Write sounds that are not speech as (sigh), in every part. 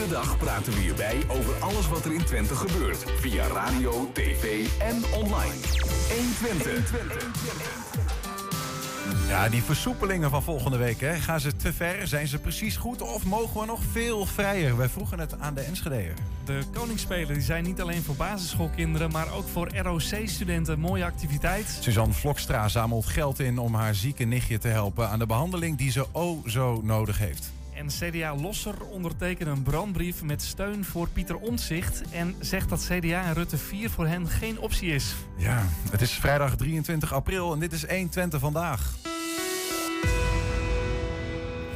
Iedere dag praten we hierbij over alles wat er in Twente gebeurt. Via radio, tv en online. 120. Ja, die versoepelingen van volgende week, hè, gaan ze te ver? Zijn ze precies goed of mogen we nog veel vrijer? Wij vroegen het aan de Enschedeer. De Koningsspelen die zijn niet alleen voor basisschoolkinderen, maar ook voor ROC-studenten een mooie activiteit. Suzanne Vlokstra zamelt geld in om haar zieke nichtje te helpen aan de behandeling die ze o zo nodig heeft. En CDA Losser ondertekent een brandbrief met steun voor Pieter Omtzigt en zegt dat CDA en Rutte 4 voor hen geen optie is. Ja, het is vrijdag 23 april en dit is 120 vandaag.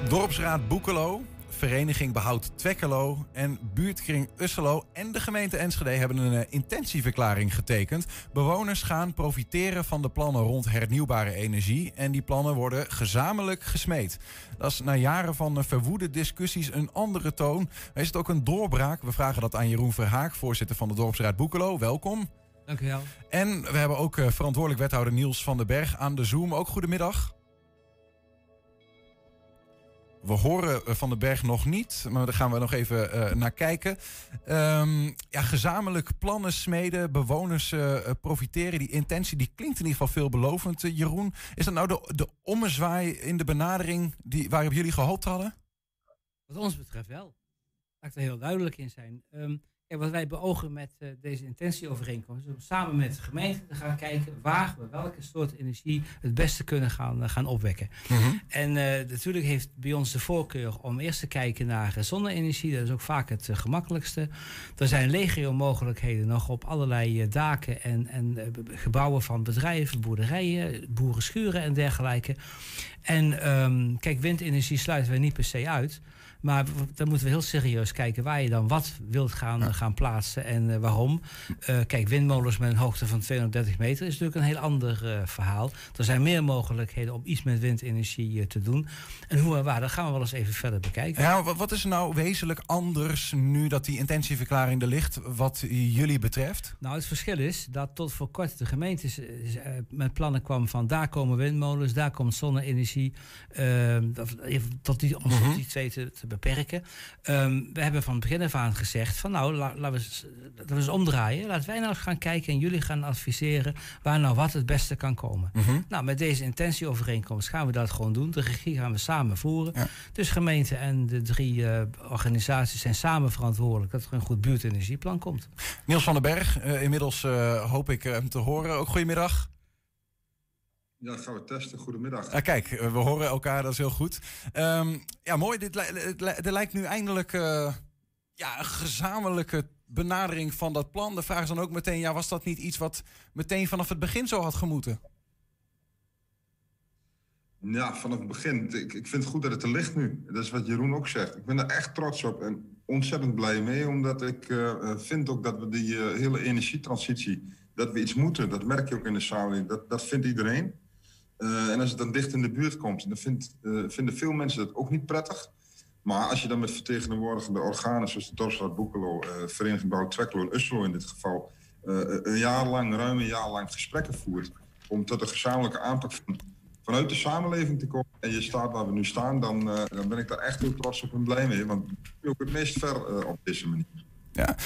Dorpsraad Boekelo, Vereniging Behoud Twekkelo en buurtkring Usselo en de gemeente Enschede hebben een eh, intentieverklaring getekend. Bewoners gaan profiteren van de plannen rond hernieuwbare energie en die plannen worden gezamenlijk gesmeed. Dat is na jaren van eh, verwoede discussies een andere toon. Is het ook een doorbraak? We vragen dat aan Jeroen Verhaak, voorzitter van de Dorpsraad Boekelo. Welkom. Dank u wel. En we hebben ook eh, verantwoordelijk wethouder Niels van den Berg aan de Zoom. Ook goedemiddag. We horen eh, Van den Berg nog niet, maar daar gaan we nog even eh, naar kijken. Ehm, ja, gezamenlijk plannen smeden, bewoners eh, profiteren. Die intentie die klinkt in ieder geval veelbelovend, Jeroen. Is dat nou de, de ommezwaai in de benadering die, waarop jullie gehoopt hadden? Wat ons betreft wel. Laat ik er heel duidelijk in zijn. Um, wat wij beogen met uh, deze intentieovereenkomst, is om samen met de gemeente te gaan kijken waar we welke soort energie het beste kunnen gaan, uh, gaan opwekken. Mm -hmm. En uh, natuurlijk heeft bij ons de voorkeur om eerst te kijken naar zonne-energie. Dat is ook vaak het gemakkelijkste. Er zijn legio mogelijkheden nog op allerlei daken en, en gebouwen van bedrijven, boerderijen, boerenschuren en dergelijke. En um, kijk, windenergie sluiten we niet per se uit. Maar dan moeten we heel serieus kijken waar je dan wat wilt gaan, ja. Gaan plaatsen en uh, waarom. Uh, kijk, windmolens met een hoogte van 230 meter is natuurlijk een heel ander uh, verhaal. Er zijn meer mogelijkheden om iets met windenergie te doen. En hoe en waar, dat gaan we wel eens even verder bekijken. Ja, wat is er nou wezenlijk anders nu dat die intentieverklaring er ligt, wat jullie betreft? Nou, het verschil is dat tot voor kort de gemeente met plannen kwam van daar komen windmolens, daar komt zonne-energie. tot die, om mm -hmm. die twee te, te beperken. Um, we hebben van het begin af aan gezegd van nou, laten, we eens, laten we eens omdraaien. Laten wij nou eens gaan kijken en jullie gaan adviseren waar nou wat het beste kan komen. Mm -hmm. Nou, met deze intentieovereenkomst gaan we dat gewoon doen. De regie gaan we samen voeren. Ja. Dus gemeente en de drie uh, organisaties zijn samen verantwoordelijk dat er een goed buurtenergieplan komt. Niels van den Berg, uh, inmiddels uh, hoop ik hem te horen. Ook goedemiddag. Ja, dat gaan we testen. Goedemiddag. Ah, kijk, we horen elkaar, dat is heel goed. Um, ja, mooi. Dit, er lijkt nu eindelijk uh, ja, een gezamenlijke benadering van dat plan. De vraag is dan ook meteen, ja, was dat niet iets wat meteen vanaf het begin zo had gemoeten? Ja, vanaf het begin. Ik, ik vind het goed dat het er ligt nu. Dat is wat Jeroen ook zegt. Ik ben er echt trots op en ontzettend blij mee. Omdat ik uh, vind ook dat we die uh, hele energietransitie, dat we iets moeten. Dat merk je ook in de samenleving. Dat, dat vindt iedereen. En als het dan dicht in de buurt komt, dan vindt, vinden veel mensen dat ook niet prettig. Maar als je dan met vertegenwoordigende organen, zoals de Dorpsraad Boekelo, uh, Vereniging Bouw Twekkelo en Usselo in dit geval, een jaar lang, ruim een jaar lang gesprekken voert om tot een gezamenlijke aanpak van, vanuit de samenleving te komen en je staat waar we nu staan, dan, dan ben ik daar echt heel trots op en blij mee. Want ik ook het meest ver op deze manier. Ja,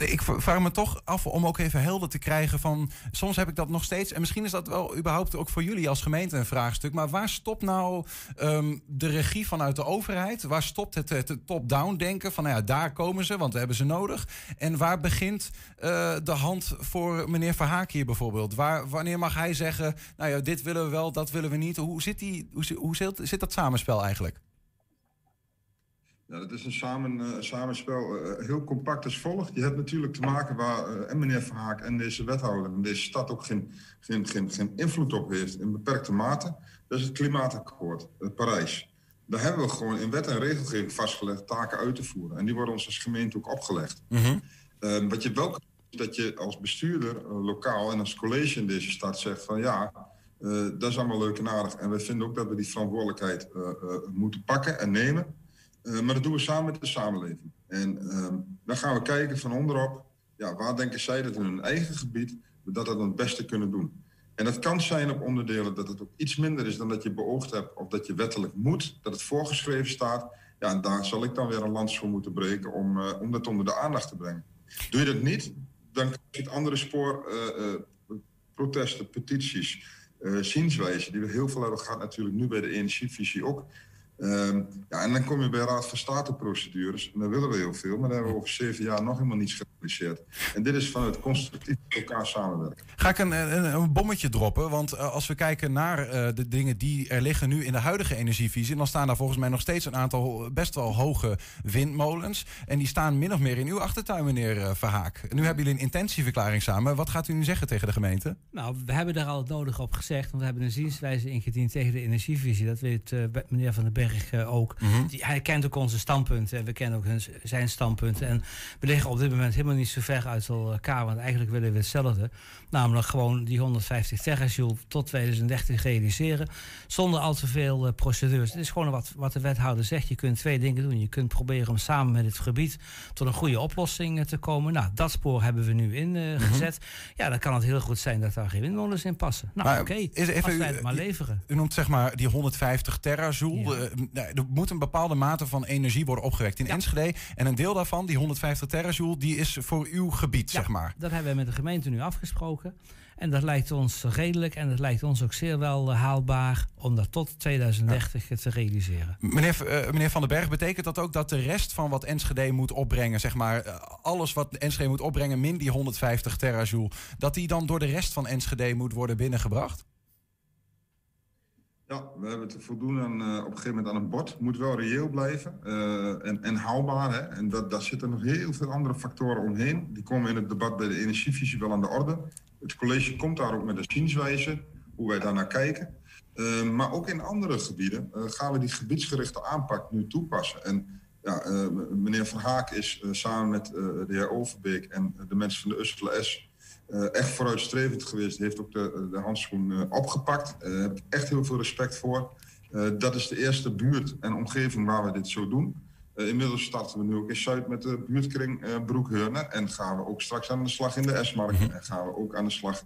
ik vraag me toch af om ook even helder te krijgen van... soms heb ik dat nog steeds... en misschien is dat wel überhaupt ook voor jullie als gemeente een vraagstuk... maar waar stopt nou um, de regie vanuit de overheid? Waar stopt het, top-down denken van... nou ja, daar komen ze, want we hebben ze nodig. En waar begint uh, de hand voor meneer Verhaak hier bijvoorbeeld? Waar, wanneer mag hij zeggen... nou ja, dit willen we wel, dat willen we niet? Hoe zit, die, hoe, hoe zit dat samenspel eigenlijk? Ja, dat is een samen, uh, samenspel uh, heel compact als volgt. Je hebt natuurlijk te maken waar uh, en meneer Van Haak en deze wethouder en deze stad ook geen, geen, geen, geen invloed op heeft in beperkte mate. Dat is het klimaatakkoord, Parijs. Daar hebben we gewoon in wet en regelgeving vastgelegd taken uit te voeren. En die worden ons als gemeente ook opgelegd. Mm -hmm. wat je wel is dat je als bestuurder lokaal en als college in deze stad zegt van ja, dat is allemaal leuk en aardig. En we vinden ook dat we die verantwoordelijkheid moeten pakken en nemen. Uh, maar dat doen we samen met de samenleving. En uh, dan gaan we kijken van onderop, ja, waar denken zij dat in hun eigen gebied we dat het beste kunnen doen. En dat kan zijn op onderdelen dat het ook iets minder is dan dat je beoogd hebt of dat je wettelijk moet, dat het voorgeschreven staat. Ja, daar zal ik dan weer een lans voor moeten breken om, om dat onder de aandacht te brengen. Doe je dat niet, dan krijg je het andere spoor, protesten, petities, zienswijze, die we heel veel hebben gehad natuurlijk nu bij de energievisie ook. Um, ja, en dan kom je bij Raad van State procedures. En daar willen we heel veel, maar daar hebben we over zeven jaar nog helemaal niets gerealiseerd. En dit is vanuit constructief met elkaar samenwerken. Ga ik een, een, een bommetje droppen? Want uh, als we kijken naar uh, de dingen die er liggen nu in de huidige energievisie, dan staan daar volgens mij nog steeds een aantal best wel hoge windmolens. En die staan min of meer in uw achtertuin, meneer uh, Verhaak. Nu hebben jullie een intentieverklaring samen. Wat gaat u nu zeggen tegen de gemeente? Nou, we hebben daar al het nodige op gezegd, want we hebben een zienswijze ingediend tegen de energievisie. Dat weet meneer Van den Berg uh, ook. Mm Die, hij kent ook onze standpunten en we kennen ook hun, zijn standpunten. En we liggen op dit moment helemaal niet zo ver uit elkaar, want eigenlijk willen we hetzelfde. Namelijk gewoon die 150 terajoule tot 2030 realiseren. Zonder al te veel uh, procedures. Het is gewoon wat, wat de wethouder zegt. Je kunt twee dingen doen. Je kunt proberen om samen met het gebied tot een goede oplossing uh, te komen. Nou, dat spoor hebben we nu ingezet. Mm -hmm. Ja, dan kan het heel goed zijn dat daar geen windmolens in passen. Nou, oké. Okay. Wij het maar leveren. U noemt zeg maar die 150 terajoule. Ja. Er moet een bepaalde mate van energie worden opgewekt in ja. Enschede. En een deel daarvan, die 150 terajoule, die is voor uw gebied, ja, zeg maar. Dat hebben we met de gemeente nu afgesproken. En dat lijkt ons redelijk en dat lijkt ons ook zeer wel haalbaar om dat tot 2030 ja. te realiseren. Meneer, uh, meneer Van den Berg, betekent dat ook dat de rest van wat Enschede moet opbrengen, zeg maar, uh, alles wat Enschede moet opbrengen, min die 150 terajoule, dat die dan door de rest van Enschede moet worden binnengebracht? Ja, we hebben het voldoen aan, uh, op een gegeven moment aan een bord. Moet wel reëel blijven uh, en, en haalbaar. Hè? En dat, daar zitten nog heel veel andere factoren omheen. Die komen in het debat bij de energievisie wel aan de orde. Het college komt daar ook met een zienswijze, hoe wij daar naar kijken. Uh, maar ook in andere gebieden gaan we die gebiedsgerichte aanpak nu toepassen. En ja, meneer Van Haak is samen met de heer Overbeek en de mensen van de Usselen S echt vooruitstrevend geweest. Heeft ook de, de handschoen uh, opgepakt. Daar uh, heb ik echt heel veel respect voor. dat is de eerste buurt en omgeving waar we dit zo doen. inmiddels starten we nu ook in Zuid met de buurtkring Broekheurne. En gaan we ook straks aan de slag in de S-markt. Mm -hmm. En gaan we ook aan de slag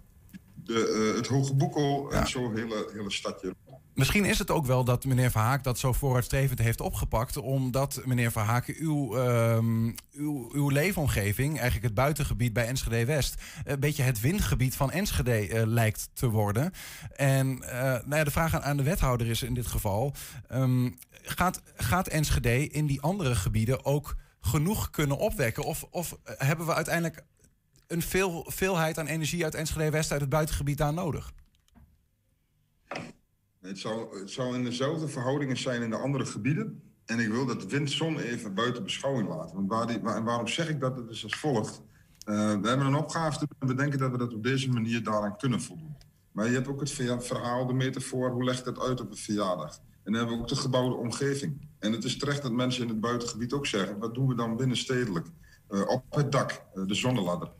de, het Hoge Boekel ja. en zo hele, hele stadje. Misschien is het ook wel dat meneer Verhaak dat zo vooruitstrevend heeft opgepakt. Omdat meneer Verhaak uw, um, uw, uw leefomgeving, eigenlijk het buitengebied bij Enschede West, een beetje het windgebied van Enschede uh, lijkt te worden. En uh, nou ja, de vraag aan, aan, de wethouder is in dit geval: um, gaat, gaat Enschede in die andere gebieden ook genoeg kunnen opwekken? Of, of hebben we uiteindelijk een veel, veelheid aan energie uit Enschede West uit het buitengebied daar nodig? Het zou, in dezelfde verhoudingen zijn in de andere gebieden. En ik wil dat wind-zon even buiten beschouwing laten. Want waar die, en waarom zeg ik dat? Het is als volgt. Uh, we hebben een opgave en we denken dat we dat op deze manier daaraan kunnen voldoen. Maar je hebt ook het verhaal, de metafoor, hoe legt het uit op een verjaardag? En dan hebben we ook de gebouwde omgeving. En het is terecht dat mensen in het buitengebied ook zeggen, wat doen we dan binnenstedelijk? Uh, op het dak, uh, de zonneladder.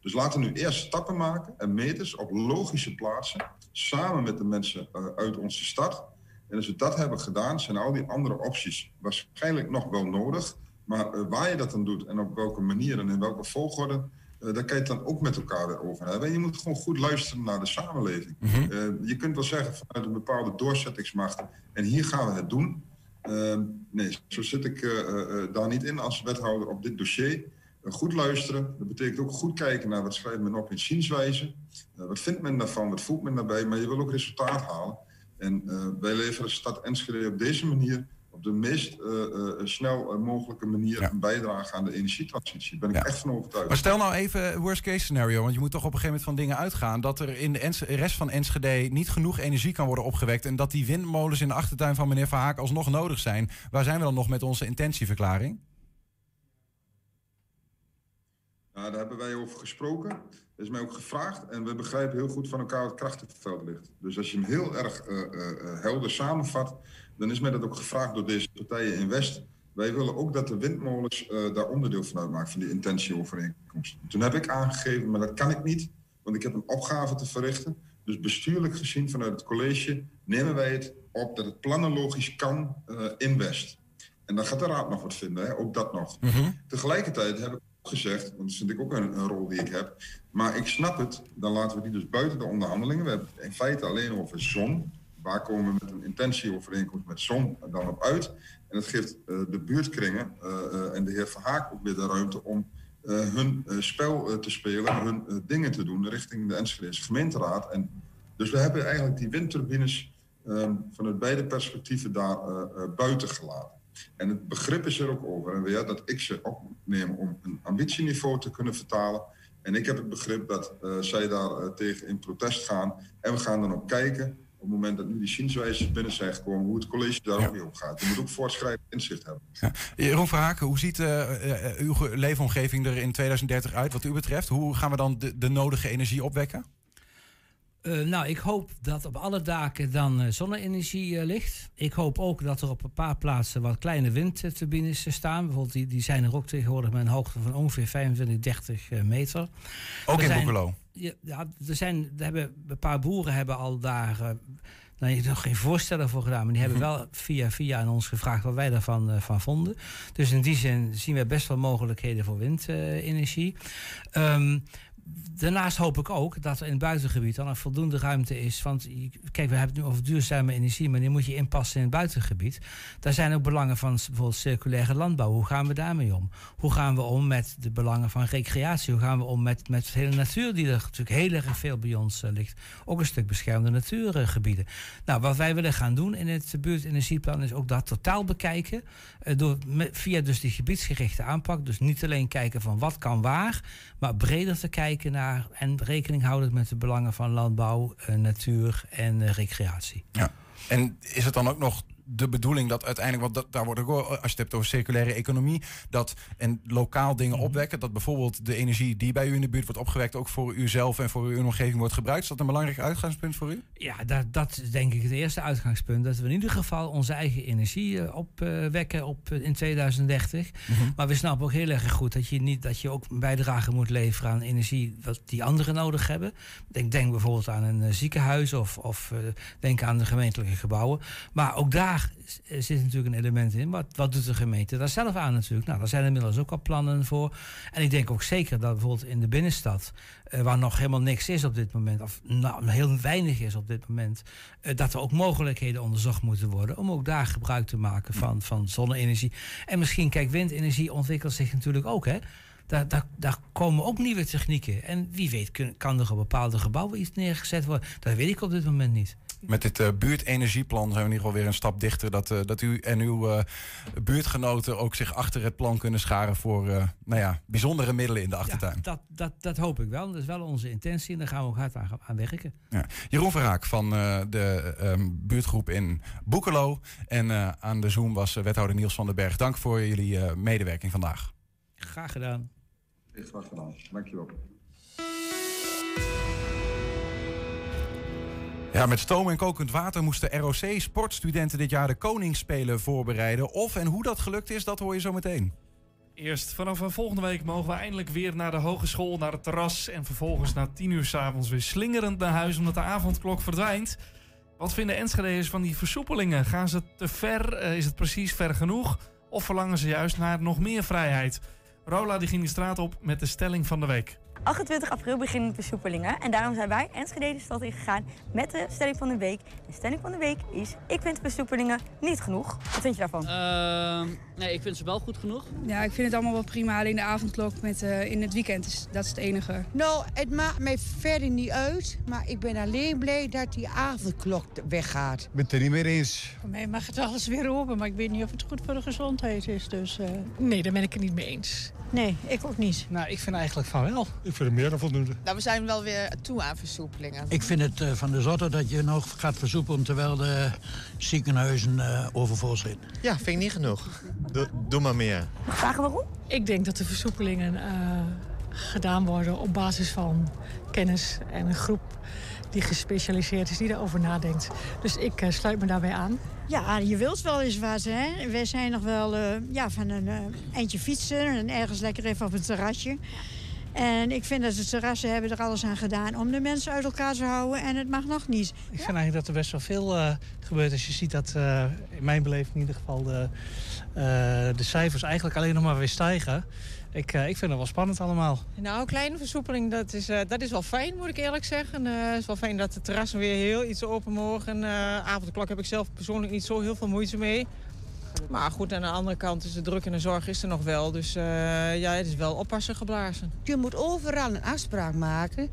Dus laten we nu eerst stappen maken en meters op logische plaatsen, samen met de mensen uh, uit onze stad. En als we dat hebben gedaan, zijn al die andere opties waarschijnlijk nog wel nodig. Maar uh, waar je dat dan doet en op welke manier en in welke volgorde, uh, daar kan je het dan ook met elkaar weer over hebben. En je moet gewoon goed luisteren naar de samenleving. Mm -hmm. je kunt wel zeggen vanuit een bepaalde doorzettingsmacht, en hier gaan we het doen. nee, zo zit ik daar niet in als wethouder op dit dossier goed luisteren. Dat betekent ook goed kijken naar wat schrijft men op in zienswijze. Uh, wat vindt men daarvan, wat voelt men daarbij, maar je wil ook resultaat halen. En uh, wij leveren stad Enschede op deze manier, op de meest uh, snel mogelijke manier, ja. een bijdrage aan de energietransitie. Daar ben ik ja. echt van overtuigd. Maar stel nou even worst case scenario, want je moet toch op een gegeven moment van dingen uitgaan. Dat er in de Ens rest van Enschede niet genoeg energie kan worden opgewekt. En dat die windmolens in de achtertuin van meneer Verhaak alsnog nodig zijn. Waar zijn we dan nog met onze intentieverklaring? Nou, daar hebben wij over gesproken. Er is mij ook gevraagd. En we begrijpen heel goed van elkaar wat het krachtenveld ligt. Dus als je hem heel erg uh, uh, helder samenvat, dan is mij dat ook gevraagd door deze partijen in West. Wij willen ook dat de windmolens uh, daar onderdeel van uitmaken, van die intentieovereenkomst. Toen heb ik aangegeven, maar dat kan ik niet, want ik heb een opgave te verrichten. Dus bestuurlijk gezien vanuit het college nemen wij het op dat het planologisch kan in West. En dan gaat de raad nog wat vinden, hè? ook dat nog. Mm -hmm. Tegelijkertijd heb ik gezegd, want dat vind ik ook een, een, rol die ik heb. Maar ik snap het, dan laten we die dus buiten de onderhandelingen. We hebben het in feite alleen over zon. Waar komen we met een intentieovereenkomst met zon dan op uit? En het geeft de buurtkringen en de heer Verhaak ook weer de ruimte om hun spel te spelen, hun dingen te doen richting de Enschedese gemeenteraad. En dus we hebben eigenlijk die windturbines um, vanuit beide perspectieven daar buiten gelaten. En het begrip is er ook over en weer dat ik ze opneem om een ambitieniveau te kunnen vertalen. En ik heb het begrip dat uh, zij daar uh, tegen in protest gaan. En we gaan dan ook kijken, op het moment dat nu die zienswijzes binnen zijn gekomen, hoe het college daar ja. ook mee op gaat. Je moet ook voorschrijvend inzicht hebben. Ja. Jeroen Verhaken, hoe ziet uh, uw leefomgeving er in 2030 uit wat u betreft? Hoe gaan we dan de, de nodige energie opwekken? Uh, nou, ik hoop dat op alle daken dan uh, zonne-energie uh, ligt. Ik hoop ook dat er op een paar plaatsen wat kleine windturbines staan. Bijvoorbeeld, die, die zijn er ook tegenwoordig met een hoogte van ongeveer 25, 30 meter. Ook er in Boekelo? Ja, er zijn, er hebben, een paar boeren hebben al daar nou, nog geen voorstellen voor gedaan. Maar die hebben (laughs) wel via via aan ons gevraagd wat wij daarvan van vonden. Dus in die zin zien we best wel mogelijkheden voor windenergie. Um, daarnaast hoop ik ook dat er in het buitengebied dan een voldoende ruimte is. Want kijk, we hebben het nu over duurzame energie, maar die moet je inpassen in het buitengebied. Daar zijn ook belangen van bijvoorbeeld circulaire landbouw. Hoe gaan we daarmee om? Hoe gaan we om met de belangen van recreatie? Hoe gaan we om met, met de hele natuur die er natuurlijk heel erg veel bij ons uh, ligt? Ook een stuk beschermde natuurgebieden. Nou, wat wij willen gaan doen in het buurtenergieplan is ook dat totaal bekijken. Uh, door, via dus die gebiedsgerichte aanpak. Dus niet alleen kijken van wat kan waar, maar breder te kijken naar en rekening houden met de belangen van landbouw, uh, natuur en uh, recreatie. Ja. En is het dan ook nog de bedoeling dat uiteindelijk, want dat, daar wordt ook, als je het hebt over circulaire economie, dat en lokaal dingen Mhm. opwekken, dat bijvoorbeeld de energie die bij u in de buurt wordt opgewekt ook voor uzelf en voor uw omgeving wordt gebruikt. Is dat een belangrijk uitgangspunt voor u? Ja, dat, dat is denk ik het eerste uitgangspunt. Dat we in ieder geval onze eigen energie uh, opwekken op, uh, in 2030. Mhm. Maar we snappen ook heel erg goed dat je, niet, dat je ook een bijdrage moet leveren aan energie wat die anderen nodig hebben. Denk, denk bijvoorbeeld aan een uh, ziekenhuis of, of denk aan de gemeentelijke gebouwen. Maar ook daar zit natuurlijk een element in. Wat, wat doet de gemeente daar zelf aan natuurlijk? Nou, daar zijn inmiddels ook al plannen voor. En ik denk ook zeker dat bijvoorbeeld in de binnenstad, uh, waar nog helemaal niks is op dit moment, of nou, heel weinig is op dit moment, uh, dat er ook mogelijkheden onderzocht moeten worden om ook daar gebruik te maken van, van zonne-energie. En misschien, kijk, windenergie ontwikkelt zich natuurlijk ook, hè? Daar, daar, daar, komen ook nieuwe technieken. En wie weet kan er op bepaalde gebouwen iets neergezet worden. Dat weet ik op dit moment niet. Met dit uh, buurtenergieplan zijn we in ieder geval weer een stap dichter. Dat, uh, dat u en uw uh, buurtgenoten ook zich achter het plan kunnen scharen voor nou ja, bijzondere middelen in de achtertuin. Ja, dat, dat, dat hoop ik wel. Dat is wel onze intentie en daar gaan we ook hard aan, aan werken. Ja. Jeroen Verraak van de um, buurtgroep in Boekelo. En aan de Zoom was wethouder Niels van den Berg. Dank voor jullie medewerking vandaag. Graag gedaan. Echt graag gedaan. Dankjewel. Ja, met stoom en kokend water moesten ROC-sportstudenten dit jaar de Koningsspelen voorbereiden. Of en hoe dat gelukt is, dat hoor je zo meteen. Eerst vanaf volgende week mogen we eindelijk weer naar de hogeschool, naar het terras. En vervolgens na tien uur s'avonds weer slingerend naar huis omdat de avondklok verdwijnt. Wat vinden Enschede'ers van die versoepelingen? Gaan ze te ver? Is het precies ver genoeg? Of verlangen ze juist naar nog meer vrijheid? Rola die ging de straat op met de stelling van de week. 28 april beginnen de versoepelingen. En daarom zijn wij Enschede de stad ingegaan met de stelling van de week. De stelling van de week is, ik vind versoepelingen niet genoeg. Wat vind je daarvan? Uh, nee, ik vind ze wel goed genoeg. Ja, ik vind het allemaal wel prima. Alleen de avondklok met, uh, in het weekend, is, dat is het enige. Nou, het maakt mij verder niet uit. Maar ik ben alleen blij dat die avondklok weggaat. Ik ben het er niet meer eens. Voor mij mag het alles weer open, maar ik weet niet of het goed voor de gezondheid is. Dus uh, nee, daar ben ik het niet mee eens. Nee, ik ook niet. Nou, ik vind eigenlijk van wel. Ik vind het meer dan voldoende. Nou, we zijn wel weer toe aan versoepelingen. Ik vind het uh, van de zotte dat je nog gaat versoepelen terwijl de ziekenhuizen uh, overvol zijn. Ja, vind ik niet genoeg. Doe, doe maar meer. Vragen waarom? Ik denk dat de versoepelingen uh, gedaan worden op basis van kennis en een groep die gespecialiseerd is, die daarover nadenkt. Dus ik uh, sluit me daarbij aan. Ja, je wilt wel eens wat, hè. We zijn nog wel uh, ja, van een eindje fietsen en ergens lekker even op het terrasje. En ik vind dat de terrassen hebben er alles aan gedaan om de mensen uit elkaar te houden. En het mag nog niet. Ik vind eigenlijk dat er best wel veel uh, gebeurt. Als je ziet dat, uh, in mijn beleving in ieder geval, de, uh, de cijfers eigenlijk alleen nog maar weer stijgen. Ik, uh, ik vind het wel spannend allemaal. Nou, kleine versoepeling, dat is, uh, dat is wel fijn, moet ik eerlijk zeggen. Uh, het is wel fijn dat de terrassen weer heel iets open mogen. avondklok heb ik zelf persoonlijk niet zo heel veel moeite mee. Maar goed, aan de andere kant is de druk en de zorg is er nog wel. Dus eh, ja, het is wel oppassen geblazen. Je moet overal een afspraak maken.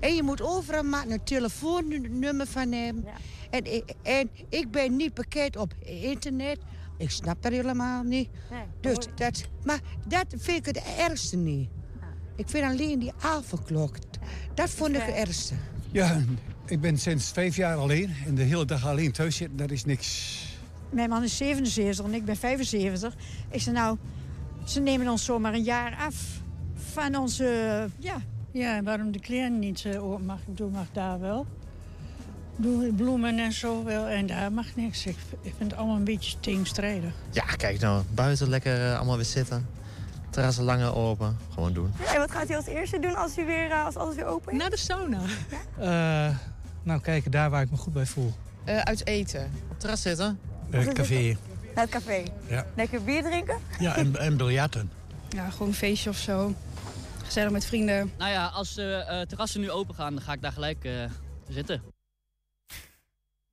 En je moet overal maar een telefoonnummer van hebben. En, ik- en ik ben niet bekend op internet. Ik snap dat helemaal niet. dus dat, maar dat vind ik het ergste niet. Ik vind alleen die avondklok. Dat vond ik het ergste. Ja, ik ben sinds vijf jaar alleen. En de hele dag alleen thuis zitten, dat is niks. Mijn man is 77 en ik ben 75. Ik zei nou, ze nemen ons zomaar een jaar af van onze, ja... Ja, en waarom de kleren niet eh, mag, ik bedoel, mag daar wel. Doe bloemen en zo wel, en daar mag niks. Ik, ik vind het allemaal een beetje tegenstrijdig. Ja, kijk nou. Buiten lekker eh, allemaal weer zitten. Terrassen langer open. Gewoon doen. En wat gaat u als eerste doen als, u weer, eh, als alles weer open is? Naar de sauna. Eh, nou, kijken daar waar ik me goed bij voel. uit eten. Op terras zitten? Eh, café. Naar het café. Ja. Lekker bier drinken? Ja, en, en biljarten. Ja, gewoon een feestje of zo. Gezellig met vrienden. Nou ja, als de eh, terrassen nu open gaan, dan ga ik daar gelijk eh, zitten.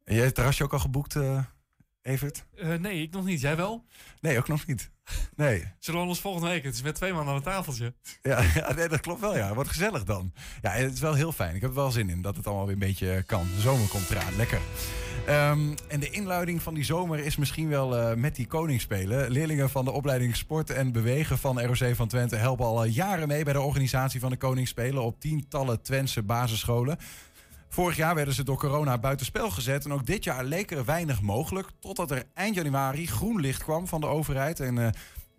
En jij het terrasje ook al geboekt, eh, Evert? Eh, nee, ik nog niet. Jij wel? Nee, ook nog niet. Nee. Zullen we ons volgende week? Het is met twee man aan het tafeltje. Ja, (laughs) ja nee, dat klopt wel. Ja. Wat gezellig dan. Ja, het is wel heel fijn. Ik heb er wel zin in dat het allemaal weer een beetje kan. De zomer komt eraan. Lekker. Ehm, en de inluiding van die zomer is misschien wel eh, met die koningsspelen. Leerlingen van de opleiding Sport en Bewegen van ROC van Twente helpen al eh, jaren mee bij de organisatie van de koningsspelen op tientallen Twentse basisscholen. Vorig jaar werden ze door corona buitenspel gezet. En ook dit jaar leek er weinig mogelijk. Totdat er eind januari groen licht kwam van de overheid. En eh,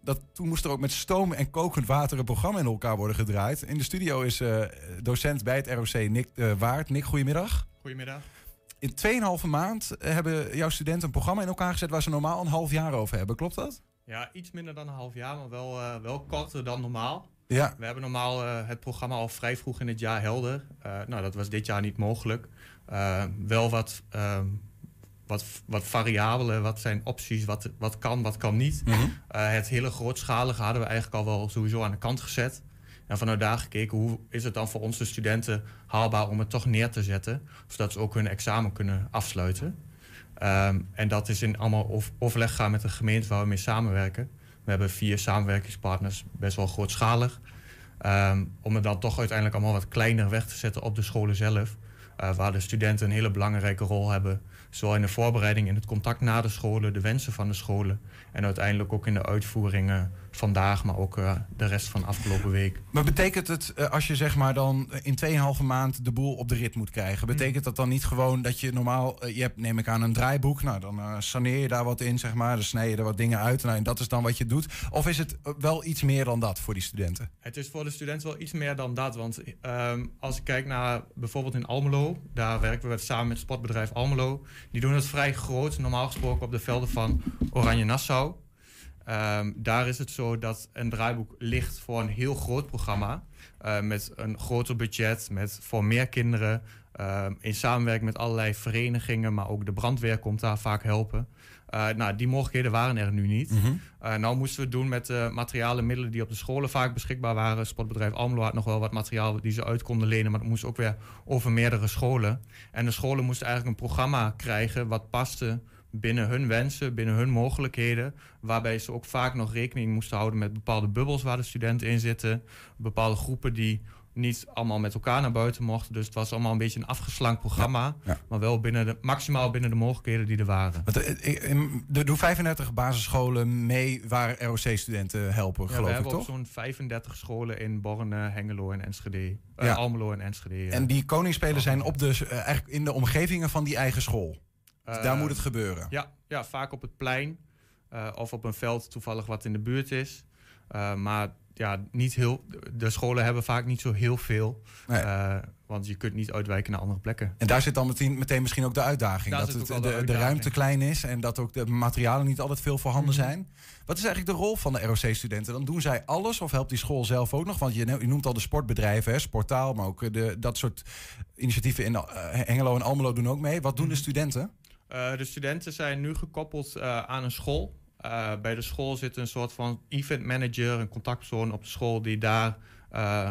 dat, toen moest er ook met stoom en kokend water een programma in elkaar worden gedraaid. In de studio is eh, docent bij het ROC Nick eh, Waard. Nick, goedemiddag. Goedemiddag. In 2,5 maand hebben jouw studenten een programma in elkaar gezet waar ze normaal een half jaar over hebben. Klopt dat? Ja, iets minder dan een half jaar, maar wel, wel korter dan normaal. Ja. We hebben normaal eh, het programma al vrij vroeg in het jaar helder. Eh, nou, dat was dit jaar niet mogelijk. Eh, wel wat, ehm, wat, wat variabelen, wat zijn opties, wat, wat kan, wat kan niet. Eh, het hele grootschalige hadden we eigenlijk al wel sowieso aan de kant gezet. En vanuit daar gekeken, hoe is het dan voor onze studenten haalbaar om het toch neer te zetten, zodat ze ook hun examen kunnen afsluiten. Ehm, en dat is in allemaal ov- overleg gaan met de gemeente waar we mee samenwerken. We hebben vier samenwerkingspartners, best wel grootschalig. Ehm, om het dan toch uiteindelijk allemaal wat kleiner weg te zetten op de scholen zelf. eh, waar de studenten een hele belangrijke rol hebben. Zowel in de voorbereiding, in het contact na de scholen, de wensen van de scholen. En uiteindelijk ook in de uitvoeringen vandaag, maar ook eh, de rest van de afgelopen week. Maar betekent het, eh, als je zeg maar dan in 2,5 maand de boel op de rit moet krijgen, betekent dat dan niet gewoon dat je normaal, eh, je hebt neem ik aan een draaiboek, nou dan eh, saneer je daar wat in, zeg maar, dan snij je er wat dingen uit, nou, en dat is dan wat je doet? Of is het eh, wel iets meer dan dat voor die studenten? Het is voor de studenten wel iets meer dan dat. Want ehm, als ik kijk naar bijvoorbeeld in Almelo, daar werken we samen met het sportbedrijf Almelo. Die doen het vrij groot, normaal gesproken op de velden van Oranje Nassau. Ehm, daar is het zo dat een draaiboek ligt voor een heel groot programma. eh, met een groter budget, met voor meer kinderen. ehm, in samenwerking met allerlei verenigingen, maar ook de brandweer komt daar vaak helpen. Eh, nou, die mogelijkheden waren er nu niet. Eh, nou moesten we het doen met de materialen middelen die op de scholen vaak beschikbaar waren. Sportbedrijf Almelo had nog wel wat materiaal die ze uit konden lenen, maar dat moest ook weer over meerdere scholen. En de scholen moesten eigenlijk een programma krijgen wat paste binnen hun wensen, binnen hun mogelijkheden. Waarbij ze ook vaak nog rekening moesten houden met bepaalde bubbels waar de studenten in zitten. Bepaalde groepen die niet allemaal met elkaar naar buiten mochten. Dus het was allemaal een beetje een afgeslankt programma. Maar wel binnen de, maximaal binnen de mogelijkheden die er waren. Want, eh, er doen 35 basisscholen mee waar ROC-studenten helpen, Ja, we geloof ik hebben op toch? zo'n 35 scholen in Borne, Hengelo en Enschede. Eh. Almelo en Enschede. En die koningsspelen zijn op de, eh, eigenlijk in de omgevingen van die eigen school. Dus Eh, daar moet het gebeuren. Ja, ja vaak op het plein eh, of op een veld toevallig wat in de buurt is. Eh, maar ja, niet heel, de scholen hebben vaak niet zo heel veel. Eh, want je kunt niet uitwijken naar andere plekken. En daar zit dan meteen, meteen misschien ook de uitdaging. Daar dat het, de, de ruimte klein is en dat ook de materialen niet altijd veel voorhanden Mhm. zijn. Wat is eigenlijk de rol van de ROC-studenten? Dan doen zij alles of helpt die school zelf ook nog? Want je, je noemt al de sportbedrijven, hè, Sportaal, maar ook de, dat soort initiatieven in Hengelo en Almelo doen ook mee. Wat doen Mhm. de studenten? Eh, de studenten zijn nu gekoppeld eh, aan een school. Eh, bij de school zit een soort van event manager, een contactpersoon op de school die daar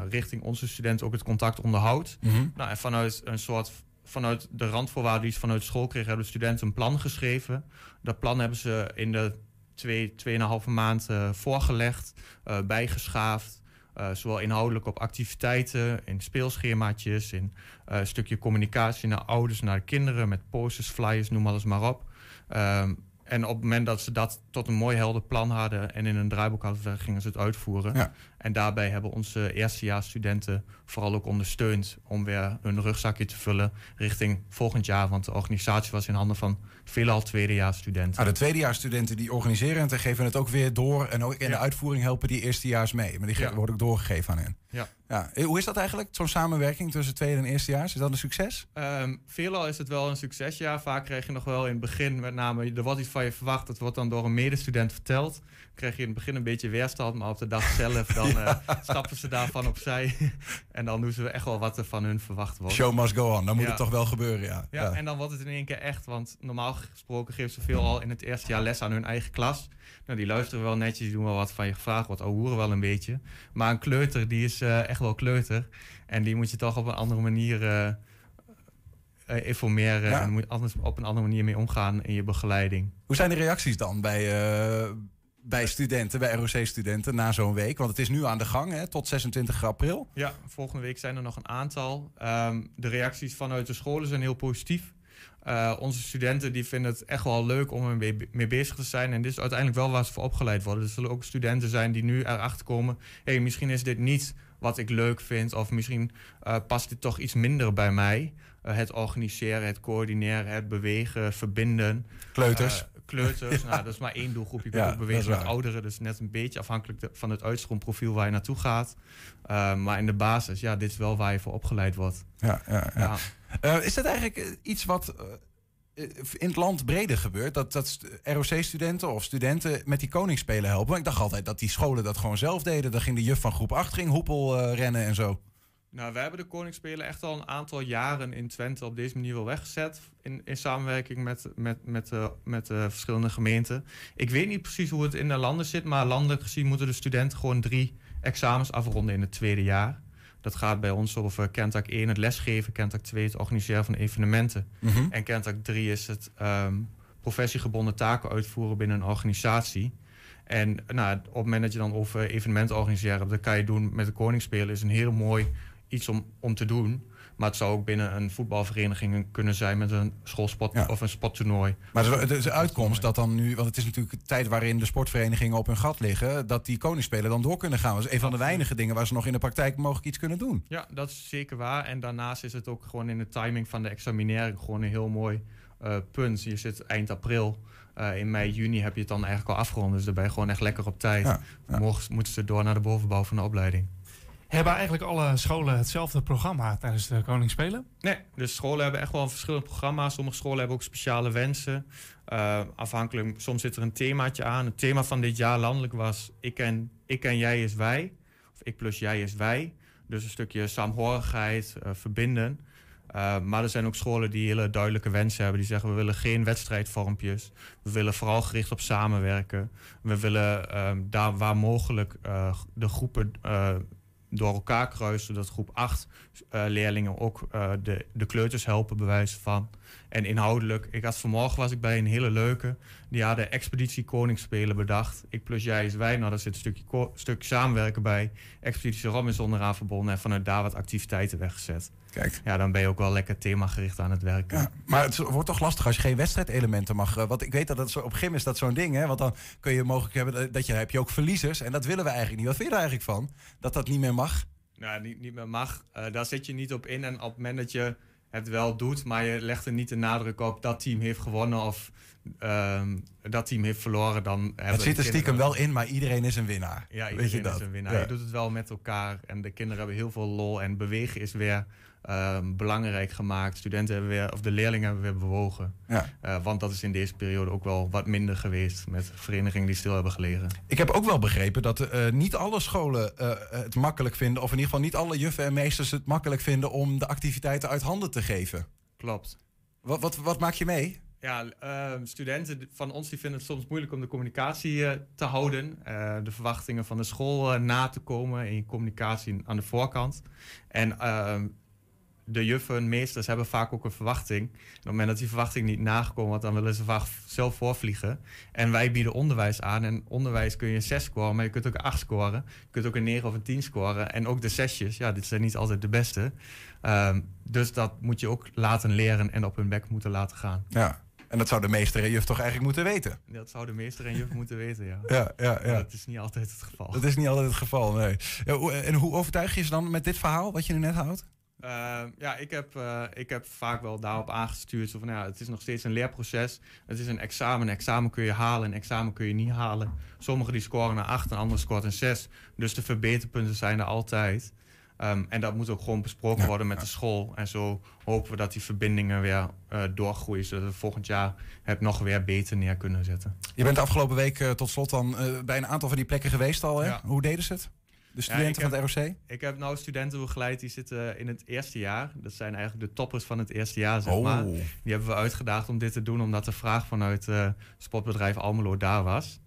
richting onze studenten ook het contact onderhoudt. Mhm. Nou, en vanuit een soort vanuit de randvoorwaarden die ze vanuit school kregen, hebben de studenten een plan geschreven. Dat plan hebben ze in de twee, tweeënhalve maand voorgelegd, eh, bijgeschaafd. Eh, zowel inhoudelijk op activiteiten, in speelschemaatjes, in eh, een stukje communicatie naar ouders, naar de kinderen, met posters, flyers, noem alles maar op. Ehm, en op het moment dat ze dat tot een mooi helder plan hadden en in een draaiboek hadden, gingen ze het uitvoeren. Ja. En daarbij hebben onze eerstejaarsstudenten vooral ook ondersteund om weer hun rugzakje te vullen richting volgend jaar. Want de organisatie was in handen van veelal tweedejaarsstudenten. Nou, de tweedejaarsstudenten die organiseren het en geven het ook weer door. En ook in de Ja. uitvoering helpen die eerstejaars mee. Maar die Ja. worden ook doorgegeven aan hen. Ja. Ja. Eh, Hoe is dat eigenlijk, zo'n samenwerking tussen tweede en eerstejaars? Is dat een succes? Ehm, veelal is het wel een succesjaar. Vaak krijg je nog wel in het begin, met name, er wordt iets van je verwacht. Dat wordt dan door een medestudent verteld. krijg je in het begin een beetje weerstand, maar op de dag zelf dan eh, (laughs) stappen ze daarvan opzij. (laughs) en dan doen ze echt wel wat er van hun verwacht wordt. Show must go on. Dan moet het toch wel gebeuren, ja. Ja, en dan wordt het in één keer echt. Want normaal gesproken geven ze veel al in het eerste jaar les aan hun eigen klas. Nou, die luisteren wel netjes, die doen wel wat van je gevraagd wordt, horen wel een beetje. Maar een kleuter, die is eh, echt wel kleuter. En die moet je toch op een andere manier eh, informeren. Ja. En moet anders op een andere manier mee omgaan in je begeleiding. Hoe zijn de reacties dan bij, bij studenten, bij ROC-studenten na zo'n week? Want het is nu aan de gang, hè, tot 26 april. Ja, volgende week zijn er nog een aantal. Ehm, de reacties vanuit de scholen zijn heel positief. Eh, onze studenten die vinden het echt wel leuk om er mee, bezig te zijn. En dit is uiteindelijk wel waar ze voor opgeleid worden. Er zullen ook studenten zijn die nu erachter komen... hey, misschien is dit niet wat ik leuk vind... of misschien eh, past dit toch iets minder bij mij. Eh, het organiseren, het coördineren, het bewegen, verbinden. Kleuters. Kleuters, nou, dat is maar één doelgroep. Je kunt Ja, ook bewegen met ouderen. Dus net een beetje afhankelijk de- van het uitstroomprofiel waar je naartoe gaat. Eh, maar in de basis, ja, dit is wel waar je voor opgeleid wordt. Ja, ja, ja. Eh, is dat eigenlijk eh, iets wat eh, in het land breder gebeurt? Dat, dat st- ROC-studenten of studenten met die koningsspelen helpen? Ik dacht altijd dat die scholen dat gewoon zelf deden. Dan ging de juf van groep 8 ging hoepel rennen en zo. Nou, wij hebben de Koningsspelen echt al een aantal jaren in Twente op deze manier wel weggezet. In, in samenwerking met, met, met, eh, met de verschillende gemeenten. Ik weet niet precies hoe het in de landen zit, maar landelijk gezien moeten de studenten gewoon drie examens afronden in het tweede jaar. Dat gaat bij ons over Kentak 1 het lesgeven, Kentak 2 het organiseren van evenementen. Mhm. En Kentak 3 is het ehm, professiegebonden taken uitvoeren binnen een organisatie. En nou, op het moment dat je dan over evenementen organiseren dat kan je doen met de Koningsspelen, is een heel mooi iets om, om te doen. Maar het zou ook binnen een voetbalvereniging kunnen zijn met een schoolsport of een sporttoernooi. Maar de, de, de uitkomst dat dan nu, want het is natuurlijk een tijd waarin de sportverenigingen op hun gat liggen, dat die koningsspelen dan door kunnen gaan. Dat is een van de weinige dingen waar ze nog in de praktijk mogelijk iets kunnen doen. Ja, dat is zeker waar. En daarnaast is het ook gewoon in de timing van de examinering gewoon een heel mooi eh, punt. Je zit eind april. Eh, in mei, juni heb je het dan eigenlijk al afgerond. Dus dan ben je gewoon echt lekker op tijd. Morgen moeten ze door naar de bovenbouw van de opleiding. Hebben eigenlijk alle scholen hetzelfde programma tijdens de Koningsspelen? Nee, de scholen hebben echt wel een verschillend. Sommige scholen hebben ook speciale wensen. Eh, afhankelijk, soms zit er een themaatje aan. Het thema van dit jaar landelijk was ik en, ik en jij is wij. Of ik plus jij is wij. Dus een stukje saamhorigheid, eh, verbinden. Eh, maar er zijn ook scholen die hele duidelijke wensen hebben. Die zeggen we willen geen wedstrijdvormpjes. We willen vooral gericht op samenwerken. We willen ehm, daar waar mogelijk de groepen door elkaar kruisen. Zodat groep 8 eh, leerlingen ook eh, de, de kleuters helpen, bewijzen van. En inhoudelijk, ik had vanmorgen was ik bij een hele leuke. Die hadden Expeditie Koningsspelen bedacht. Ik plus jij is wij. Nou, daar zit een stukje, stukje samenwerken bij. Expeditie Rom is onderaan verbonden. En vanuit daar wat activiteiten weggezet. Kijk. Ja, dan ben je ook wel lekker themagericht aan het werken. Maar het wordt toch lastig als je geen wedstrijdelementen mag. eh, Want ik weet dat het zo, op gym is dat zo'n ding. Hè? Want dan kun je mogelijk hebben dat- dat je heb je ook verliezers. En dat willen we eigenlijk niet. Wat vind je er eigenlijk van? Dat dat niet meer mag? Nou, niet, niet meer mag. Eh, daar zit je niet op in. En op het moment dat je het wel doet, maar je legt er niet de nadruk op dat team heeft gewonnen of ehm, dat team heeft verloren, dan Het zit er stiekem wel in, maar iedereen is een winnaar. Ja, Weet iedereen dat? is een winnaar. Ja. Je doet het wel met elkaar en de kinderen hebben heel veel lol en bewegen is weer ehm, belangrijk gemaakt. Studenten hebben weer, of de leerlingen hebben weer bewogen. Ja. Eh, want dat is in deze periode ook wel wat minder geweest met verenigingen die stil hebben gelegen. Ik heb ook wel begrepen dat eh, niet alle scholen eh, het makkelijk vinden, of in ieder geval niet alle juffen en meesters het makkelijk vinden om de activiteiten uit handen te geven. Klopt. Wat, wat, wat maak je mee? Ja, ehm, studenten van ons die vinden het soms moeilijk om de communicatie te houden. de verwachtingen van de school na te komen in je communicatie aan de voorkant. En ehm, de juffen, meesters hebben vaak ook een verwachting. En op het moment dat die verwachting niet nagekomen wordt, dan willen ze vaak zelf voorvliegen. En wij bieden onderwijs aan. En onderwijs kun je een 6 scoren, maar je kunt ook een 8 scoren. Je kunt ook een 9 of een 10 scoren. En ook de zesjes, ja, dit zijn niet altijd de beste. Ehm, dus dat moet je ook laten leren en op hun bek moeten laten gaan. Ja. En dat zou de meester en juf toch eigenlijk moeten weten? Dat zou de meester en juf (laughs) moeten weten, ja. Ja, ja, ja. Dat is niet altijd het geval. Dat is niet altijd het geval, nee. En hoe overtuig je ze dan met dit verhaal, wat je nu net houdt? Uh, ja, ik heb, uh, ik heb vaak wel daarop aangestuurd. Zo van, ja, het is nog steeds een leerproces. Het is een examen. Een examen kun je halen, een examen kun je niet halen. Sommigen die scoren een 8, een ander scoort een 6. Dus de verbeterpunten zijn er altijd. Um, en dat moet ook gewoon besproken Ja, worden met de school. En zo hopen we dat die verbindingen weer uh, doorgroeien. Zodat we volgend jaar het nog weer beter neer kunnen zetten. Je bent de afgelopen week eh, tot slot dan eh, bij een aantal van die plekken geweest al. Hè? Ja. Hoe deden ze het? De studenten Ja, van heb- het ROC? Ik heb nou studenten begeleid die zitten in het eerste jaar. Dat zijn eigenlijk de toppers van het eerste jaar, zeg Oh. maar. Die hebben we uitgedaagd om dit te doen, omdat de vraag vanuit eh sportbedrijf Almelo daar was.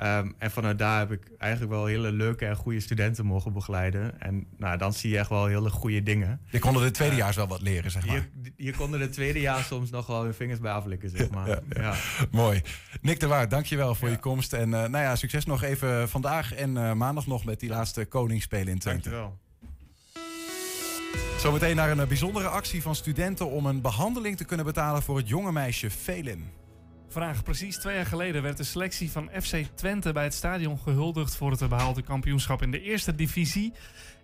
Ehm, en vanuit daar heb ik eigenlijk wel hele leuke en goede studenten mogen begeleiden. En nou, dan zie je echt wel hele goede dingen. Je konden de tweedejaars wel wat leren, zeg maar. Hier konden de tweede jaar soms nog wel hun vingers bij aflikken, zeg maar. Ja, Ja, ja. Mooi. Nick de Waard, dankjewel voor je komst. En eh, nou ja, succes nog even vandaag en eh, maandag nog met die laatste Koningsspelen in Twente. Dankjewel. Zometeen naar een eh, bijzondere actie van studenten om een behandeling te kunnen betalen voor het jonge meisje Felin. Vraag. Precies twee jaar geleden werd de selectie van FC Twente bij het stadion gehuldigd voor het behaalde kampioenschap in de eerste divisie.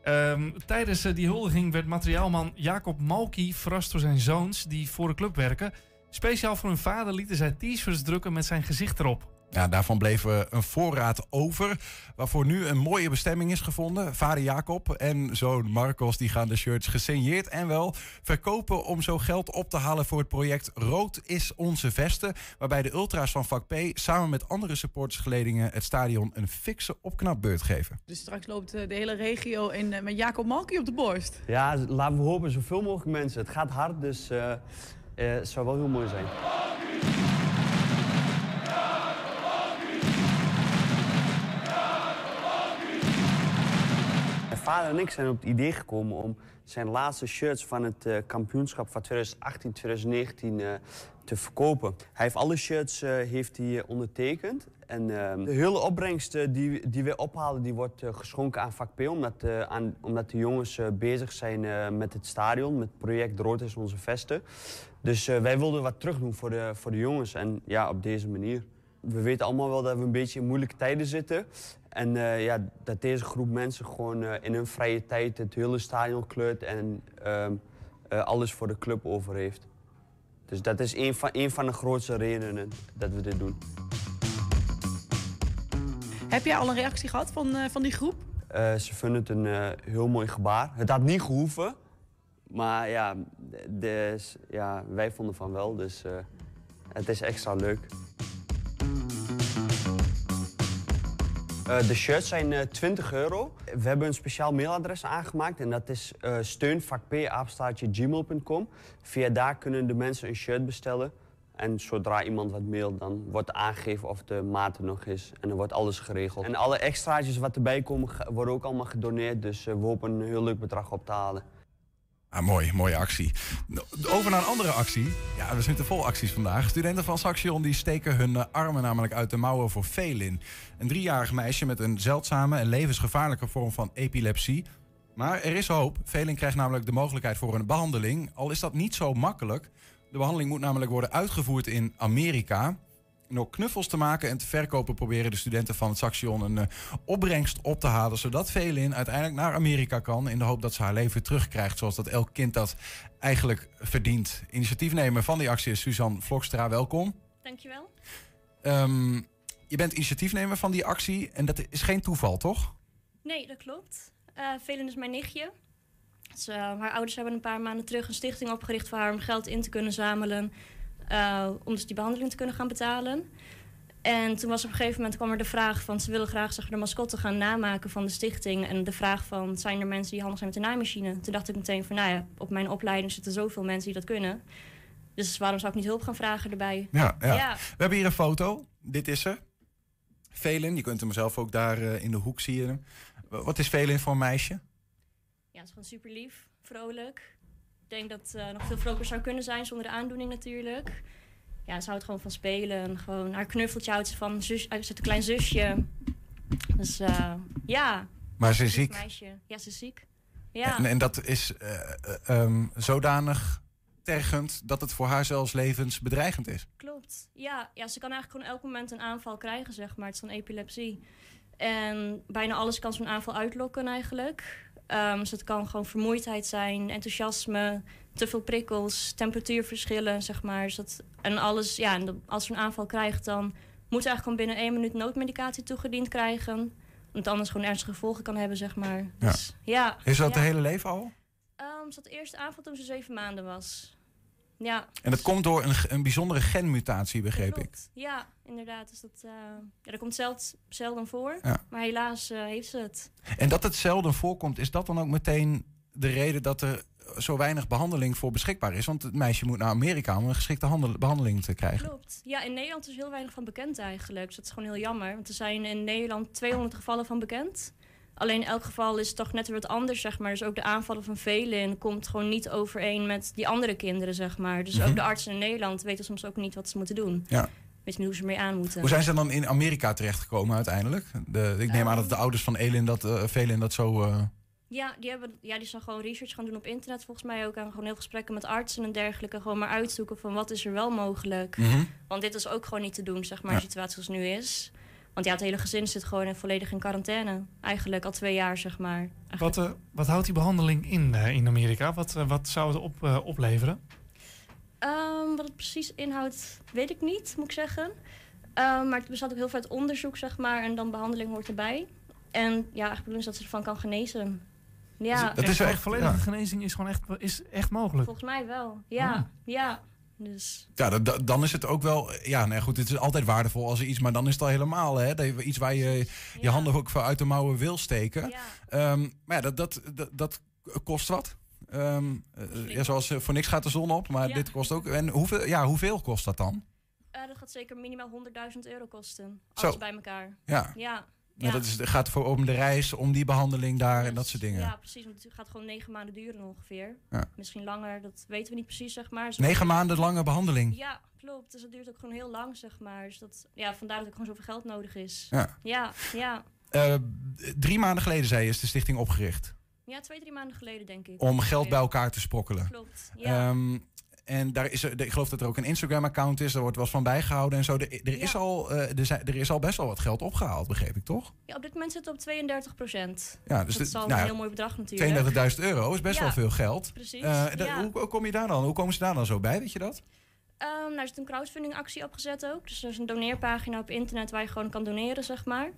Ehm, tijdens eh, die huldiging werd materiaalman Jacob Malky verrast door zijn zoons die voor de club werken. Speciaal voor hun vader lieten zij t-shirts drukken met zijn gezicht erop. Ja, daarvan bleef een voorraad over, waarvoor nu een mooie bestemming is gevonden. Vader Jacob en zoon Marcos die gaan de shirts gesigneerd en wel verkopen om zo geld op te halen voor het project Rood is onze vesten. Waarbij de ultra's van vak P samen met andere supportersgeledingen het stadion een fikse opknapbeurt geven. Dus straks loopt eh, de hele regio in, eh, met Jacob Malky op de borst. Ja, laten we hopen zoveel mogelijk mensen. Het gaat hard, dus eh, eh, het zou wel heel mooi zijn. Vader en ik zijn op het idee gekomen om zijn laatste shirts van het eh, kampioenschap van 2018-2019 eh, te verkopen. Hij heeft alle shirts eh, heeft hij, ondertekend. En eh, de hele opbrengst die, die we ophalen, die wordt geschonken aan vak P. Omdat, aan, omdat de jongens bezig zijn met het stadion, met het project Rood is onze vesten. Dus wij wilden wat terug doen voor de, voor de jongens. En ja, op deze manier. We weten allemaal wel dat we een beetje in moeilijke tijden zitten. En eh, ja, dat deze groep mensen gewoon eh, in hun vrije tijd het hele stadion kleurt en ehm, eh, alles voor de club over heeft. Dus dat is een van, een van de grootste redenen dat we dit doen. Heb jij al een reactie gehad van, van die groep? Ze vinden het een heel mooi gebaar. Het had niet gehoeven, maar ja, de, ja wij vonden van wel, dus het is extra leuk. Eh, de shirts zijn eh, 20 euro. We hebben een speciaal mailadres aangemaakt en dat is uh, steunvakp@gmail.com. Via daar kunnen de mensen een shirt bestellen. En zodra iemand wat mailt, dan wordt aangegeven of de maat er nog is. En dan wordt alles geregeld. En alle extraatjes wat erbij komen, worden ook allemaal gedoneerd. Dus eh, we hopen een heel leuk bedrag op te halen. Ah, mooi, mooie actie. Over naar een andere actie. Ja, we zitten vol acties vandaag. Studenten van Saxion die steken hun eh, armen namelijk uit de mouwen voor Felin. Een driejarig meisje met een zeldzame en levensgevaarlijke vorm van epilepsie. Maar er is hoop. Felin krijgt namelijk de mogelijkheid voor een behandeling. Al is dat niet zo makkelijk. De behandeling moet namelijk worden uitgevoerd in Amerika. En door knuffels te maken en te verkopen proberen de studenten van het Saxion een eh, opbrengst op te halen. Zodat Velin uiteindelijk naar Amerika kan. In de hoop dat ze haar leven terugkrijgt. Zoals dat elk kind dat eigenlijk verdient. Initiatiefnemer van die actie is Suzanne Vlokstra. Welkom. Dankjewel. Ehm, je bent initiatiefnemer van die actie. En dat is geen toeval, toch? Nee, dat klopt. Eh Velen is mijn nichtje. Dus, haar ouders hebben een paar maanden terug een stichting opgericht voor haar om geld in te kunnen zamelen. Eh, om dus die behandeling te kunnen gaan betalen. En toen was op een gegeven moment kwam er de vraag van ze willen graag zeg, de mascotte gaan namaken van de stichting. En de vraag van zijn er mensen die handig zijn met de naaimachine? Toen dacht ik meteen van nou ja, op mijn opleiding zitten zoveel mensen die dat kunnen. Dus waarom zou ik niet hulp gaan vragen erbij? Ja, ja. Ja. We hebben hier een foto. Dit is ze. Velin, je kunt hem zelf ook daar eh, in de hoek zien. Wat is Velin voor een meisje? Ja, het is gewoon super lief, vrolijk. Ik denk dat eh nog veel vrolijker zou kunnen zijn zonder de aandoening natuurlijk. Ja, ze houdt gewoon van spelen. Gewoon haar knuffeltje houdt ze van. Zus, uit een klein zusje. Dus eh, ja. Maar ze is ziek. Meisje. Ja, ze is ziek. Ja. En, en dat is eh, eh, ehm, zodanig tergend dat het voor haar zelfs levensbedreigend is. Klopt. Ja, ja, ze kan eigenlijk gewoon elk moment een aanval krijgen, zeg maar. Het is dan epilepsie. En bijna alles kan zo'n aanval uitlokken eigenlijk. Ehm, dus het kan gewoon vermoeidheid zijn, enthousiasme, te veel prikkels, temperatuurverschillen, zeg maar. Dus dat, en alles, ja, en als ze een aanval krijgt, dan moet ze eigenlijk gewoon binnen één minuut noodmedicatie toegediend krijgen. Omdat het anders gewoon ernstige gevolgen kan hebben, zeg maar. Ja. Dus, ja. Is dat ja. de hele leven al? Ehm, ze had de eerste aanval toen ze zeven maanden was. Ja. En dat komt door een, een bijzondere genmutatie, begreep ik. Klopt. Ja, inderdaad. Dus dat, eh, ja, dat komt zelden, zelden voor. Ja. Maar helaas eh, heeft ze het. En dat het zelden voorkomt, is dat dan ook meteen de reden dat er zo weinig behandeling voor beschikbaar is? Want het meisje moet naar Amerika om een geschikte handel- behandeling te krijgen. Klopt. Ja, in Nederland is heel weinig van bekend eigenlijk. Dus dat is gewoon heel jammer. Want er zijn in Nederland 200 gevallen van bekend. Alleen elk geval is toch net weer wat anders, zeg maar. Dus ook de aanvallen van velen komt gewoon niet overeen met die andere kinderen, zeg maar. Dus Mhm. ook de artsen in Nederland weten soms ook niet wat ze moeten doen. Ja. Weten niet hoe ze ermee aan moeten. Hoe zijn ze dan in Amerika terechtgekomen uiteindelijk? De, ik neem aan dat de ouders van Elin dat, eh Velin dat zo... eh, Ja, die, hebben, ja, die zijn gewoon research gaan doen op internet volgens mij ook. En gewoon heel gesprekken met artsen en dergelijke. Gewoon maar uitzoeken van wat is er wel mogelijk. Mhm. Want dit is ook gewoon niet te doen, zeg maar, Ja. de situatie zoals het nu is. Want ja, het hele gezin zit gewoon volledig in quarantaine. Eigenlijk al twee jaar, zeg maar. Wat, eh, wat houdt die behandeling in eh, in Amerika? Wat, eh, wat zou het op, eh, opleveren? Ehm, wat het precies inhoudt, weet ik niet, moet ik zeggen. Ehm, maar het bestaat ook heel veel uit onderzoek, zeg maar. En dan behandeling hoort erbij. En ja, eigenlijk bedoelen ze dat ze ervan kan genezen. Ja, dat is echt, volledige genezing is gewoon echt, is echt mogelijk. volgens mij wel. Ja, Ah. ja. Dus Ja, dan is het ook wel... Ja, nee, goed, het is altijd waardevol als er iets... Maar dan is het al helemaal, hè? Iets waar je je handen ook voor uit de mouwen wil steken. Ehm, maar ja, dat, dat, dat, dat kost wat. Ehm, eh, ja, zoals eh, voor niks gaat de zon op, maar Ja. dit kost ook... En hoeveel, ja, hoeveel kost dat dan? eh, dat gaat zeker minimaal 100.000 euro kosten. Zo. Alles bij elkaar. Ja. Ja. Ja. dat is, het gaat voor om de reis, om die behandeling daar en dat soort dingen. Ja, precies. Want het gaat gewoon negen maanden duren ongeveer. Ja. Misschien langer, dat weten we niet precies, zeg maar. Dus Negen maanden lange behandeling. Ja, klopt. Dus dat duurt ook gewoon heel lang, zeg maar. Dus dat, ja, vandaar dat er gewoon zoveel geld nodig is. Ja. ja, ja. Eh, drie maanden geleden, zei je, is de stichting opgericht. Ja, twee, drie maanden geleden, denk ik. Om geld bij elkaar te sprokkelen. Klopt, ja. Ehm, en daar is er, ik geloof dat er ook een Instagram-account is, daar wordt wel eens van bijgehouden en zo. Er, er, is al, eh, er, zijn, er is al best wel wat geld opgehaald, begreep ik toch? ja, op dit moment zit het op 32 procent. Ja, dus dat is al nou een heel mooi bedrag natuurlijk. 32.000 euro is best Ja, wel veel geld. Precies, Eh, ja. hoe, hoe kom je daar dan? Hoe komen ze daar dan zo bij, weet je dat? Ehm, nou, er zit een crowdfunding actie opgezet ook. Dus er is een doneerpagina op internet waar je gewoon kan doneren, zeg maar.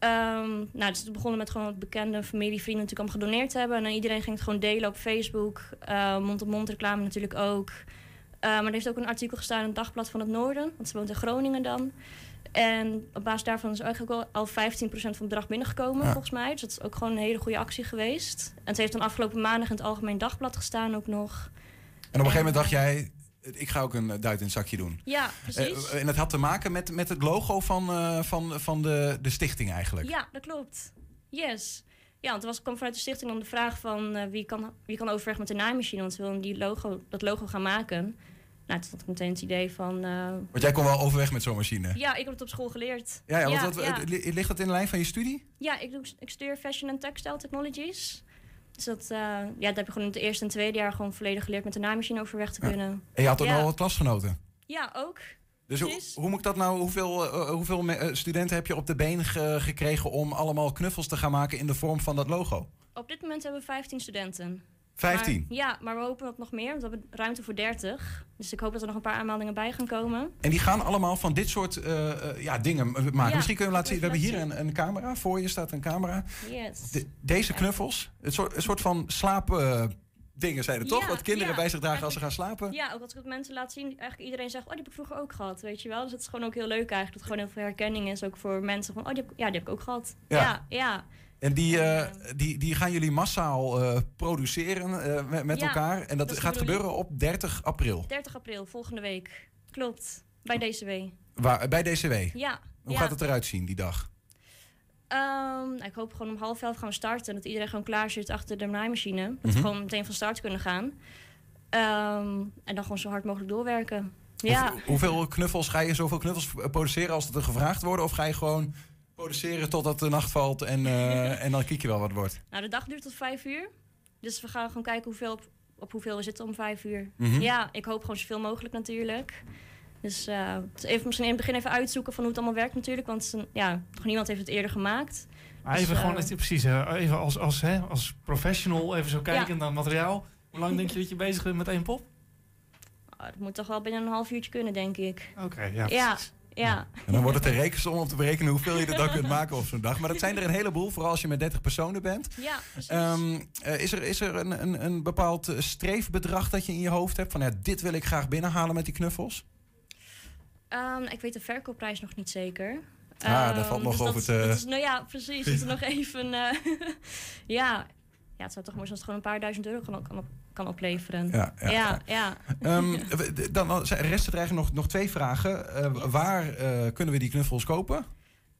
Ehm, nou, dus het begonnen met gewoon wat bekende familie, vrienden natuurlijk allemaal gedoneerd hebben. En dan iedereen ging het gewoon delen op Facebook. Eh, Mond-op-mond reclame natuurlijk ook. Eh, maar er heeft ook een artikel gestaan in het Dagblad van het Noorden. Want ze woont in Groningen dan. En op basis daarvan is eigenlijk al, al 15% van het bedrag binnengekomen, Ja. volgens mij. Dus dat is ook gewoon een hele goede actie geweest. En het heeft dan afgelopen maandag in het Algemeen Dagblad gestaan ook nog. En op een gegeven moment dacht jij, ik ga ook een eh, duit in het zakje doen. Ja, precies. Eh, en dat had te maken met, met het logo van, eh, van, van de, de stichting eigenlijk. Ja, dat klopt. Yes. Ja, want er was, kwam vanuit de stichting dan de vraag van eh, wie, kan, wie kan overweg met de naaimachine, want ze willen die logo, dat logo gaan maken. Nou, toen had ik meteen het idee van... eh, Want jij kon wel overweg met zo'n machine. ja, ik heb het op school geleerd. Ja, ja, want ja. eh, ligt dat in de lijn van je studie? Ja, ik, doe, ik studeer Fashion and Textile Technologies. Dus dat, eh, ja, dat heb je gewoon in het eerste en tweede jaar gewoon volledig geleerd met de naaimachine overweg te kunnen. En je had ook ja. al wat klasgenoten. Ja, ook. Dus hoe, Precies. hoe moet ik dat nou, hoeveel, eh, hoeveel eh, studenten heb je op de been ge- gekregen om allemaal knuffels te gaan maken in de vorm van dat logo? Op dit moment hebben we 15 studenten. 15? Maar, ja, maar we hopen dat nog meer, want we hebben ruimte voor 30. Dus ik hoop dat er nog een paar aanmeldingen bij gaan komen. En die gaan allemaal van dit soort eh, eh, ja, dingen maken. Ja, Misschien kun je laten zien. We hebben hier een, een camera. Voor je staat een camera. Yes. De- deze knuffels, het soort, een soort van slapen dingen zijn er toch? Ja, Wat kinderen ja. bij zich dragen als ze gaan slapen. Ja, ook als ik het mensen laat zien, eigenlijk iedereen zegt, oh, die heb ik vroeger ook gehad, weet je wel. Dus het is gewoon ook heel leuk eigenlijk, dat gewoon heel veel herkenning is, ook voor mensen van, oh, die heb, ik- ja, die heb ik ook gehad. Ja, ja. En die, eh, die, die gaan jullie massaal eh, produceren eh, met, met Ja, elkaar. En dat, gaat gebeuren op 30 april. 30 april, volgende week. Klopt, bij DCW. Waar, bij DCW. Ja. Hoe ja. gaat het eruit zien die dag? Ehm, ik hoop gewoon om half elf gaan we starten. Dat iedereen gewoon klaar zit achter de naaimachine. Dat Mhm. we gewoon meteen van start kunnen gaan. Ehm, en dan gewoon zo hard mogelijk doorwerken. Ja. Hoe- Hoeveel knuffels ga je zoveel knuffels produceren als het er gevraagd worden? Of ga je gewoon produceren totdat de nacht valt en, eh, en dan kijk je wel wat het wordt? Nou, de dag duurt tot vijf uur. Dus we gaan gewoon kijken hoeveel op, op hoeveel we zitten om vijf uur. Mhm. Ja, ik hoop gewoon zoveel mogelijk natuurlijk. Dus eh, dus even, misschien in het begin even uitzoeken van hoe het allemaal werkt natuurlijk. Want ja, nog niemand heeft het eerder gemaakt. Maar Dus, even eh, gewoon, het- precies, even als, als, hè, als professional even zo kijken Ja. naar materiaal. Hoe lang denk je dat je bezig bent met één pop? ah, dat moet toch wel binnen een half uurtje kunnen, denk ik. Oké, ja, ja. Ja. En dan wordt het een rekensom om te berekenen hoeveel je er dan kunt maken op zo'n dag. Maar dat zijn er een heleboel, vooral als je met 30 personen bent. Ja, precies. Ehm, eh, is er, is er een, een, een bepaald eh, streefbedrag dat je in je hoofd hebt? Van ja, dit wil ik graag binnenhalen met die knuffels? Ehm, ik weet de verkoopprijs nog niet zeker. Ah, daar Ehm, valt nog dus over dat, te- dat is, nou ja, precies. Dat is nog even... eh, (laughs) ja. ja, het zou toch mooi zijn als het gewoon een paar duizend euro kan, kan, op- kan opleveren. Ja, ja. Ehm, (laughs) dan resten er nog, nog twee vragen. Eh, waar eh, kunnen we die knuffels kopen?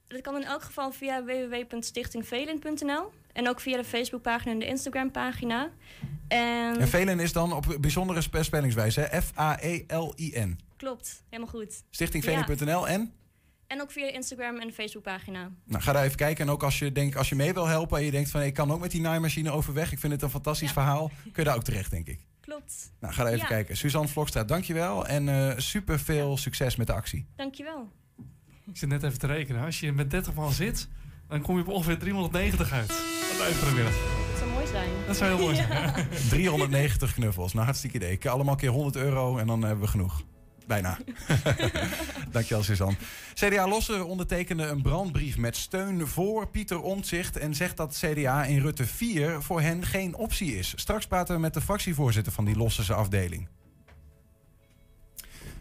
Dat kan in elk geval via www.stichtingvelin.nl. En ook via de Facebookpagina en de Instagram-pagina. En, En Velen is dan op bijzondere spe- spellingswijze. F-A-E-L-I-N. Klopt, helemaal goed. Stichtingvelen.nl en? En ook via de Instagram en de Facebookpagina. Nou, ga daar even kijken. En ook als je, denkt, als je mee wil helpen en je denkt van... ik kan ook met die naaimachine overweg. Ik vind het een fantastisch verhaal. Kun je daar ook terecht, denk ik. Klopt. Nou, ga daar even Ja. kijken. Suzanne Vlokstraat, dankjewel. En eh super veel succes met de actie. Dankjewel. Ik zit net even te rekenen. Als je met 30 man zit, dan kom je op ongeveer 390 uit. Wat uitproberen. Dat zou mooi zijn. Dat zou heel mooi zijn. (laughs) (laughs) Ja. 390 knuffels. Nou, hartstikke idee. Ik- Allemaal keer 100 euro en dan hebben we genoeg. Bijna. (laughs) Dankjewel, Suzanne. CDA Losser ondertekende een brandbrief met steun voor Pieter Omtzigt... en zegt dat CDA in Rutte 4 voor hen geen optie is. Straks praten we met de fractievoorzitter van die Losserse afdeling.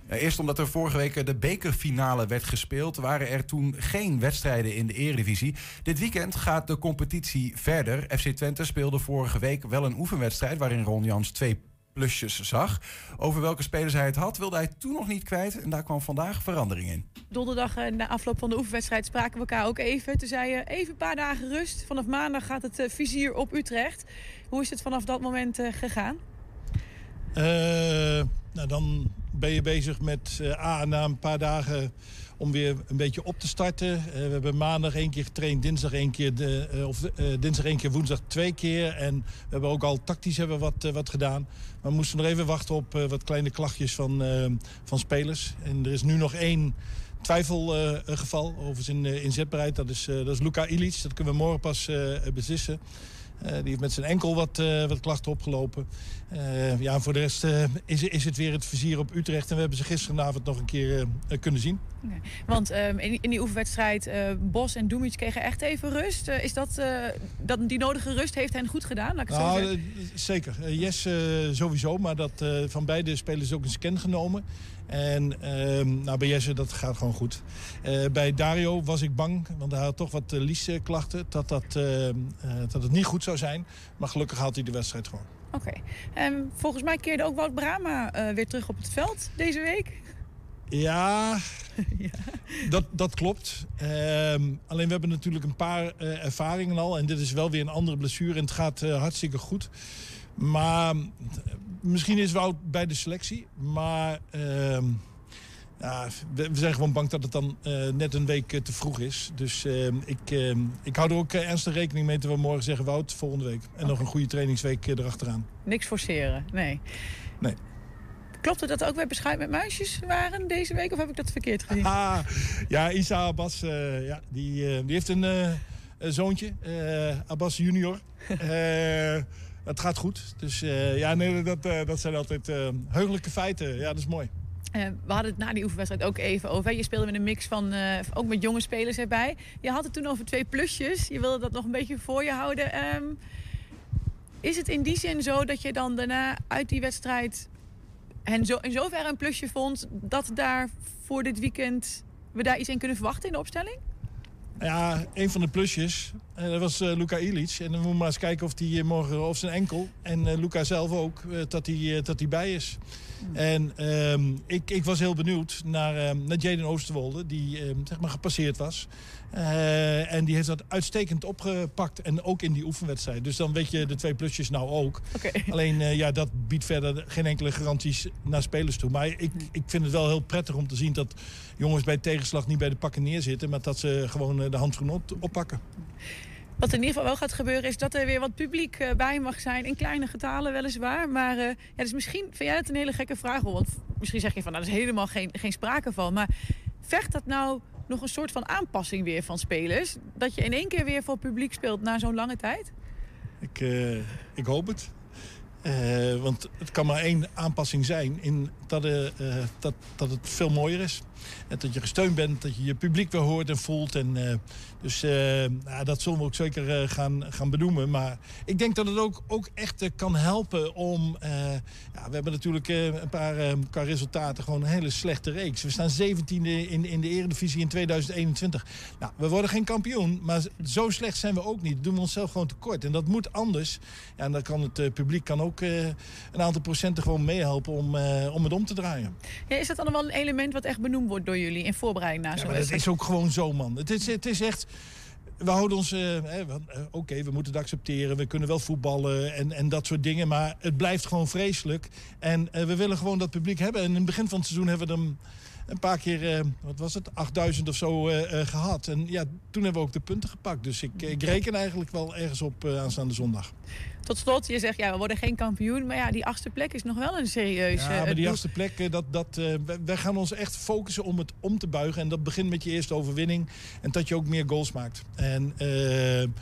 Eerst omdat er vorige week de bekerfinale werd gespeeld, waren er toen geen wedstrijden in de Eredivisie. Dit weekend gaat de competitie verder. FC Twente speelde vorige week wel een oefenwedstrijd waarin Ron Jans twee plusjes zag. Over welke spelers hij het had, wilde hij toen nog niet kwijt. En daar kwam vandaag verandering in. Donderdag eh, na afloop van de oefenwedstrijd spraken we elkaar ook even. Toen zei je even een paar dagen rust. Vanaf maandag gaat het eh, vizier op Utrecht. Hoe is het vanaf dat moment eh, gegaan? Eh, nou, dan ben je bezig met eh, A, na een paar dagen om weer een beetje op te starten. Eh, we hebben maandag één keer getraind, dinsdag één keer, de, eh, of eh, dinsdag één keer, woensdag twee keer. En we hebben ook al tactisch hebben wat, wat gedaan. Maar we moesten nog even wachten op wat kleine klachtjes van, van spelers. En er is nu nog één twijfelgeval, in uh, inzetbaarheid. Dat is, dat is Luka Ilic. Dat kunnen we morgen pas beslissen. Eh, die heeft met zijn enkel wat, eh, wat klachten opgelopen. Eh, ja, voor de rest is, is het weer het vizier op Utrecht. En we hebben ze gisteravond nog een keer kunnen zien. Nee. Want ehm, in, in die oefenwedstrijd, Bos en Dumic kregen echt even rust. Is dat, dat, die nodige rust heeft hen goed gedaan? Laat ik het Nou, zeker. Yes sowieso, maar dat, van beide spelers is ook een scan genomen. En ehm, nou, bij Jesse, dat gaat gewoon goed. Eh, bij Dario was ik bang, want hij had toch wat uh, liesklachten. Dat, dat, eh, eh, dat het niet goed zou zijn. Maar gelukkig haalt hij de wedstrijd gewoon. Oké. En volgens mij keerde ook Wout Brama eh, weer terug op het veld deze week. (laughs) Ja, Dat, dat klopt. Ehm, alleen we hebben natuurlijk een paar eh, ervaringen al. En dit is wel weer een andere blessure. En het gaat eh, hartstikke goed. Maar eh, misschien is Wout bij de selectie. Maar ehm, ja, we, zijn gewoon bang dat het dan eh, net een week eh, te vroeg is. Dus ehm, ik, ehm, ik hou er ook eh, ernstig rekening mee dat we morgen zeggen Wout volgende week. En nog een goede trainingsweek erachteraan. Niks forceren, nee. Nee. Klopt het dat er ook weer beschuit met muisjes waren deze week? Of heb ik dat verkeerd gezien? Ah, ja, Isa Abbas, ja, die, die heeft een, zoontje, Abbas junior. (laughs) Het gaat goed. Dus eh, ja, nee, dat, eh, dat zijn altijd eh, heugelijke feiten. Ja, dat is mooi. We hadden het na die oefenwedstrijd ook even over. Je speelde met een mix van, ook met jonge spelers erbij. Je had het toen over twee plusjes. Je wilde dat nog een beetje voor je houden. Ehm, is het in die zin zo dat je dan daarna uit die wedstrijd... en zo, in zoverre een plusje vond dat daar voor dit weekend... we daar iets in kunnen verwachten in de opstelling? Ja, een van de plusjes, eh, dat was eh, Luka Ilic. En dan moeten we maar eens kijken of hij morgen, of zijn enkel, en eh, Luka zelf ook, eh, dat hij eh, dat hij bij is. En ehm, ik, ik was heel benieuwd naar, ehm, naar Jaden Oosterwolde, die ehm, zeg maar gepasseerd was. Eh, en die heeft dat uitstekend opgepakt. En ook in die oefenwedstrijd. Dus dan weet je de twee plusjes nou ook. (laughs) Alleen eh, ja, dat biedt verder geen enkele garanties naar spelers toe. Maar ik, ik vind het wel heel prettig om te zien dat jongens bij tegenslag niet bij de pakken neerzitten. Maar dat ze gewoon eh, de handschoen op, oppakken. Wat in ieder geval wel gaat gebeuren is dat er weer wat publiek bij mag zijn. In kleine getalen weliswaar. Maar eh, ja, dus misschien vind jij het een hele gekke vraag. Want misschien zeg je van nou, daar is helemaal geen, geen sprake van. Maar vecht dat nou nog een soort van aanpassing weer van spelers? Dat je in één keer weer voor publiek speelt na zo'n lange tijd? Ik, eh, ik hoop het. Eh, want het kan maar één aanpassing zijn in dat, eh, eh, dat, dat het veel mooier is. En dat je gesteund bent, dat je je publiek weer hoort en voelt. En, eh, dus nou, dat zullen we ook zeker gaan, gaan benoemen. Maar ik denk dat het ook, ook echt kan helpen om... ja, we hebben natuurlijk een paar eh, qua resultaten gewoon een hele slechte reeks. We staan 17e in, in de Eredivisie in 2021. Nou, we worden geen kampioen, maar zo slecht zijn we ook niet. Dat doen we onszelf gewoon tekort. En dat moet anders. Ja, en dan kan het publiek kan ook een aantal procenten gewoon meehelpen om, om het om te draaien. Ja, is dat wel een element wat echt benoemd wordt door jullie in voorbereiding naar zo'n wedstrijd? is ook gewoon zo, man. Het is, het is echt... We houden ons... eh, eh, Oké, we moeten het accepteren. We kunnen wel voetballen en, en dat soort dingen. Maar het blijft gewoon vreselijk. En eh, we willen gewoon dat publiek hebben. En in het begin van het seizoen hebben we hem een paar keer... eh, wat was het? 8000 of zo eh, eh, gehad. En ja, toen hebben we ook de punten gepakt. Dus ik, ik reken eigenlijk wel ergens op aanstaande zondag. Tot slot, je zegt ja, we worden geen kampioen. Maar ja, die achtste plek is nog wel een serieus... Ja, eh, maar die achtste plek, eh, dat, dat, eh, wij, gaan ons echt focussen om het om te buigen. En dat begint met je eerste overwinning. En dat je ook meer goals maakt. En,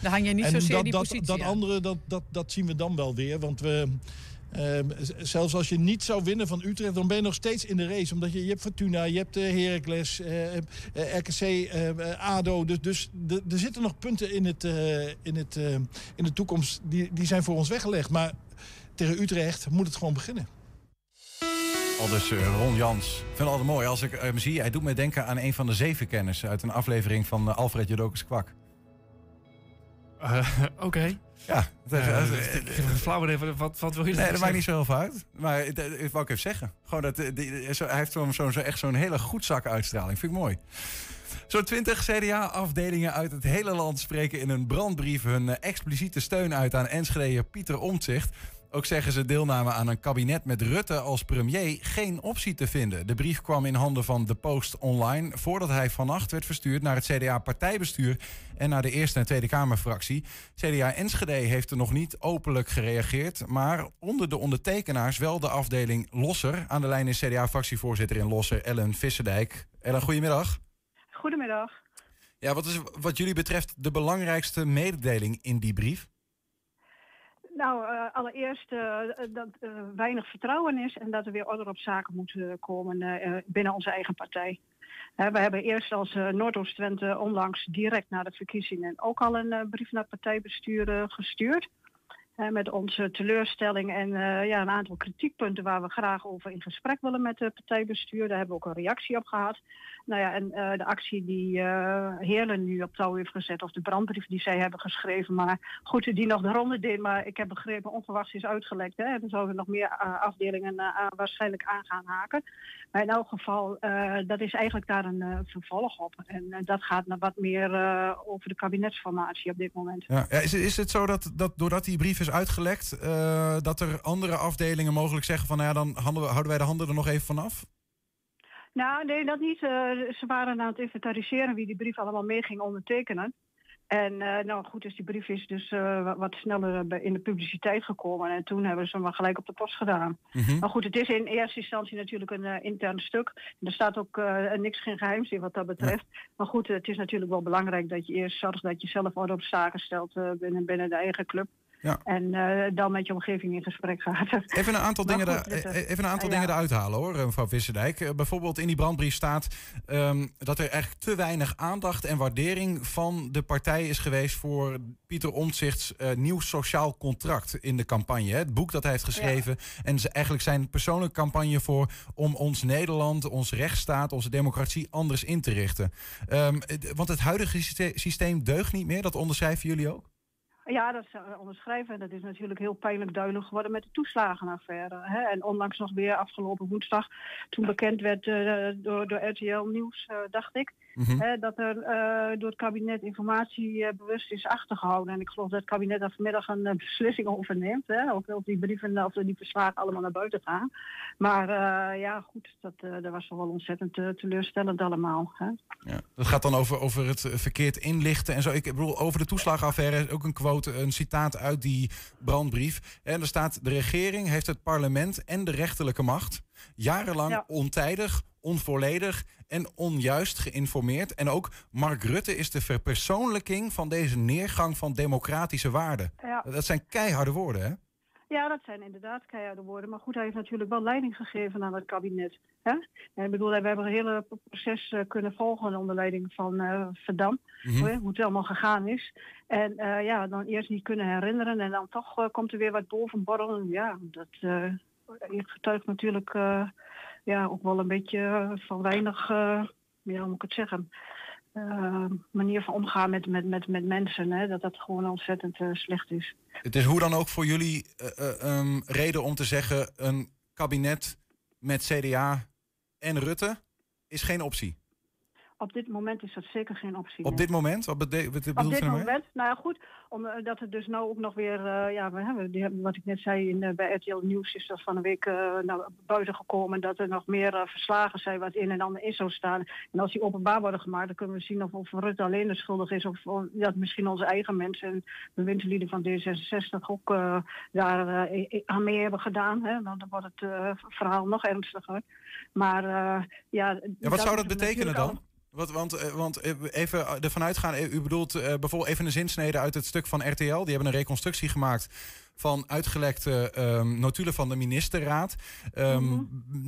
Dan hang je niet zozeer dat, die dat, positie Dat aan. andere, dat, dat, dat zien we dan wel weer. Want we... eh, z- zelfs als je niet zou winnen van Utrecht, dan ben je nog steeds in de race. Omdat je, je hebt Fortuna, je hebt eh, Heracles, eh, eh, RKC, ADO. Dus, dus de- er zitten nog punten in, het, eh, in, het, in de toekomst die, die zijn voor ons weggelegd. Maar tegen Utrecht moet het gewoon beginnen. Al dus Ron Jans. Ik vind het altijd mooi als ik hem zie. Hij doet me denken aan een van de zeven kenners uit een aflevering van Alfred Jodokus Kwak. Eh, (laughs) Oké. Ja, Eh, eh, ik flauw idee, wat, wat wil je Nee, dat maakt niet zo heel veel uit. Maar dat wou ik even zeggen. Gewoon dat, eh, die- zo- hij heeft zo'n zo, zo, echt zo'n hele goedzak uitstraling. Vind ik mooi. Zo'n 20 CDA-afdelingen uit het hele land spreken in een brandbrief hun eh, expliciete steun uit aan Enschede Pieter Omtzigt. Ook zeggen ze deelname aan een kabinet met Rutte als premier geen optie te vinden. De brief kwam in handen van de Post Online voordat hij vannacht werd verstuurd naar het CDA-partijbestuur en naar de Eerste en Tweede Kamerfractie. CDA Enschede heeft er nog niet openlijk gereageerd, maar onder de ondertekenaars wel de afdeling Losser. Aan de lijn is CDA-fractievoorzitter in Losser, Ellen Visserdijk. Ellen, goedemiddag. Goedemiddag. Ja, wat is wat jullie betreft de belangrijkste mededeling in die brief? Nou, eh, allereerst eh, dat er weinig vertrouwen is en dat er weer orde op zaken moet eh, komen binnen onze eigen partij. We hebben eerst als Noordoost-Twente onlangs direct na de verkiezingen ook al een brief naar het partijbestuur gestuurd. Met onze teleurstelling en ja, een aantal kritiekpunten waar we graag over in gesprek willen met het partijbestuur. Daar hebben we ook een reactie op gehad. Nou ja, en eh, de actie die eh Heerlen nu op touw heeft gezet, of de brandbrief die zij hebben geschreven, maar goed, die nog de ronde deed, maar ik heb begrepen onverwachts is uitgelekt. Hè? En dan zouden nog meer eh, afdelingen waarschijnlijk aan gaan haken. Maar in elk geval, dat is eigenlijk daar een vervolg op. En dat gaat naar wat meer over de kabinetsformatie op dit moment. Ja, is, is het zo dat, dat doordat die brief is uitgelekt, dat er andere afdelingen mogelijk zeggen van nou ja, dan houden wij de handen er nog even vanaf? Nou, nee, dat niet. Eh, ze waren aan het inventariseren wie die brief allemaal mee ging ondertekenen. En eh, nou goed, dus die brief is dus eh, wat, sneller in de publiciteit gekomen. En toen hebben ze hem maar gelijk op de post gedaan. Mhm. Maar goed, het is in eerste instantie natuurlijk een intern stuk. En er staat ook niks geen geheims in wat dat betreft. Maar goed, het is natuurlijk wel belangrijk dat je eerst zorgt dat je zelf orde op zaken stelt binnen, binnen de eigen club. Ja. En eh, dan met je omgeving in gesprek gaat. Even een aantal, Maar dingen, goed, eh, even een aantal ja. dingen eruit halen hoor, eh, mevrouw Visserdijk. Eh, bijvoorbeeld in die brandbrief staat ehm, dat er eigenlijk te weinig aandacht en waardering van de partij is geweest voor Pieter Omtzigt's eh, nieuw sociaal contract in de campagne. hè. Het boek dat hij heeft geschreven en ze- eigenlijk zijn persoonlijke campagne voor om ons Nederland, onze rechtsstaat, onze democratie anders in te richten. Ehm, want het huidige syste- systeem deugt niet meer, dat onderschrijven jullie ook? Ja, dat is eh, onderschrijven. En dat is natuurlijk heel pijnlijk duidelijk geworden met de toeslagenaffaire. Hè? En onlangs nog weer afgelopen woensdag, toen bekend werd eh, door, door RTL Nieuws, eh, dacht ik, Mhm. Hè, dat er eh, door het kabinet informatie eh, bewust is achtergehouden. En ik geloof dat het kabinet daar vanmiddag een eh, beslissing over neemt. Hè, of, die brieven of die verslagen allemaal naar buiten gaan. Maar ja, goed, dat, dat was toch wel ontzettend teleurstellend allemaal. Hè. Ja. Dat gaat dan over, over het verkeerd inlichten en zo. Ik bedoel, over de toeslagenaffaire ook een quote, een citaat uit die brandbrief. En er staat: De regering heeft het parlement en de rechterlijke macht jarenlang ontijdig, onvolledig en onjuist geïnformeerd. En ook Mark Rutte is de verpersoonlijking van deze neergang van democratische waarden. Ja. Dat zijn keiharde woorden, hè? Ja, dat zijn inderdaad keiharde woorden. Maar goed, hij heeft natuurlijk wel leiding gegeven aan het kabinet. Hè? En ik bedoel, we hebben een hele proces eh, kunnen volgen onder leiding van eh Verdam. Mhm. Hoe het allemaal gegaan is. En eh, ja, dan eerst niet kunnen herinneren en dan toch komt er weer wat boven borrelen. Ja, dat eh, getuigt natuurlijk eh, ja, ook wel een beetje eh, van weinig, eh, ja, hoe moet ik het zeggen... manier van omgaan met, met, met, met mensen. Hè? Dat dat gewoon ontzettend slecht is. Het is hoe dan ook voor jullie um, reden om te zeggen: een kabinet met CDA en Rutte is geen optie. Op dit moment is dat zeker geen optie. Op dit moment? Wat wat Op dit moment, nou ja, goed, omdat het dus nou ook nog weer, eh, ja, we hebben, die hebben, wat ik net zei in, eh, bij RTL Nieuws is dat van een week eh, naar buiten gekomen dat er nog meer eh, verslagen zijn wat in en ander in zou staan. En als die openbaar worden gemaakt, dan kunnen we zien of, of Rutte alleen de schuldig is of, of dat misschien onze eigen mensen en bewindslieden van D66 ook eh, daar eh, aan mee hebben gedaan. Hè? Dan wordt het eh, verhaal nog ernstiger. Maar eh, ja, Ja, wat zou dat betekenen dan? Wat, want, eh, want eh, even ervan uitgaan, eh, u bedoelt eh, bijvoorbeeld even een zinsnede uit het stuk van RTL. Die hebben een reconstructie gemaakt van uitgelekte ehm, notulen van de ministerraad. Ehm, Mhm.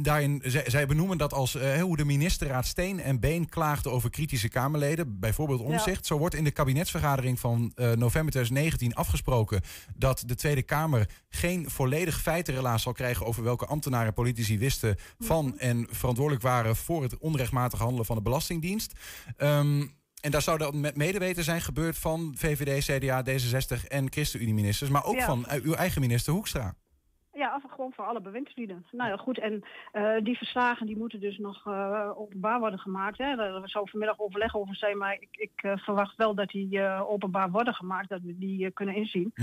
Daarin, zij, zij benoemen dat als eh, hoe de ministerraad steen en been klaagde over kritische Kamerleden. Bijvoorbeeld omzicht. Zo wordt in de kabinetsvergadering van eh, november 2019 afgesproken dat de Tweede Kamer geen volledig feitenrelaas zal krijgen over welke ambtenaren en politici wisten van Mhm. en verantwoordelijk waren voor het onrechtmatig handelen van de Belastingdienst. Ehm, en daar zou dan met medeweten zijn gebeurd van VVD, CDA, D66 en ChristenUnie-ministers, maar ook Ja. van eh, uw eigen minister Hoekstra. Ja, gewoon voor alle bewindslieden. Nou ja, goed. En eh, die verslagen die moeten dus nog eh, openbaar worden gemaakt. Hè. Er zou vanmiddag overleg over zijn, maar ik, ik eh, verwacht wel dat die openbaar worden gemaakt, dat we die kunnen inzien.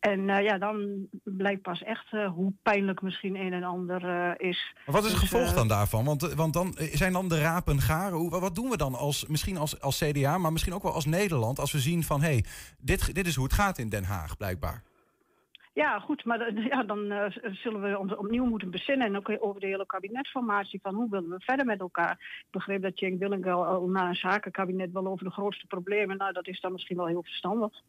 En eh, ja, dan blijkt pas echt hoe pijnlijk misschien een en ander is. Maar wat is het Dus, gevolg dan daarvan? Want, want dan zijn dan de rapen garen. Hoe, wat doen we dan als, misschien als, als CDA, maar misschien ook wel als Nederland, als we zien van hé, hey, dit, dit is hoe het gaat in Den Haag, blijkbaar. Ja, goed, maar eh, ja, dan eh, zullen we ons opnieuw moeten bezinnen. En ook over de hele kabinetsformatie. Van hoe willen we verder met elkaar? Ik begreep dat Cenk Willink al, al na een zakenkabinet wel over de grootste problemen. Nou, dat is dan misschien wel heel verstandig.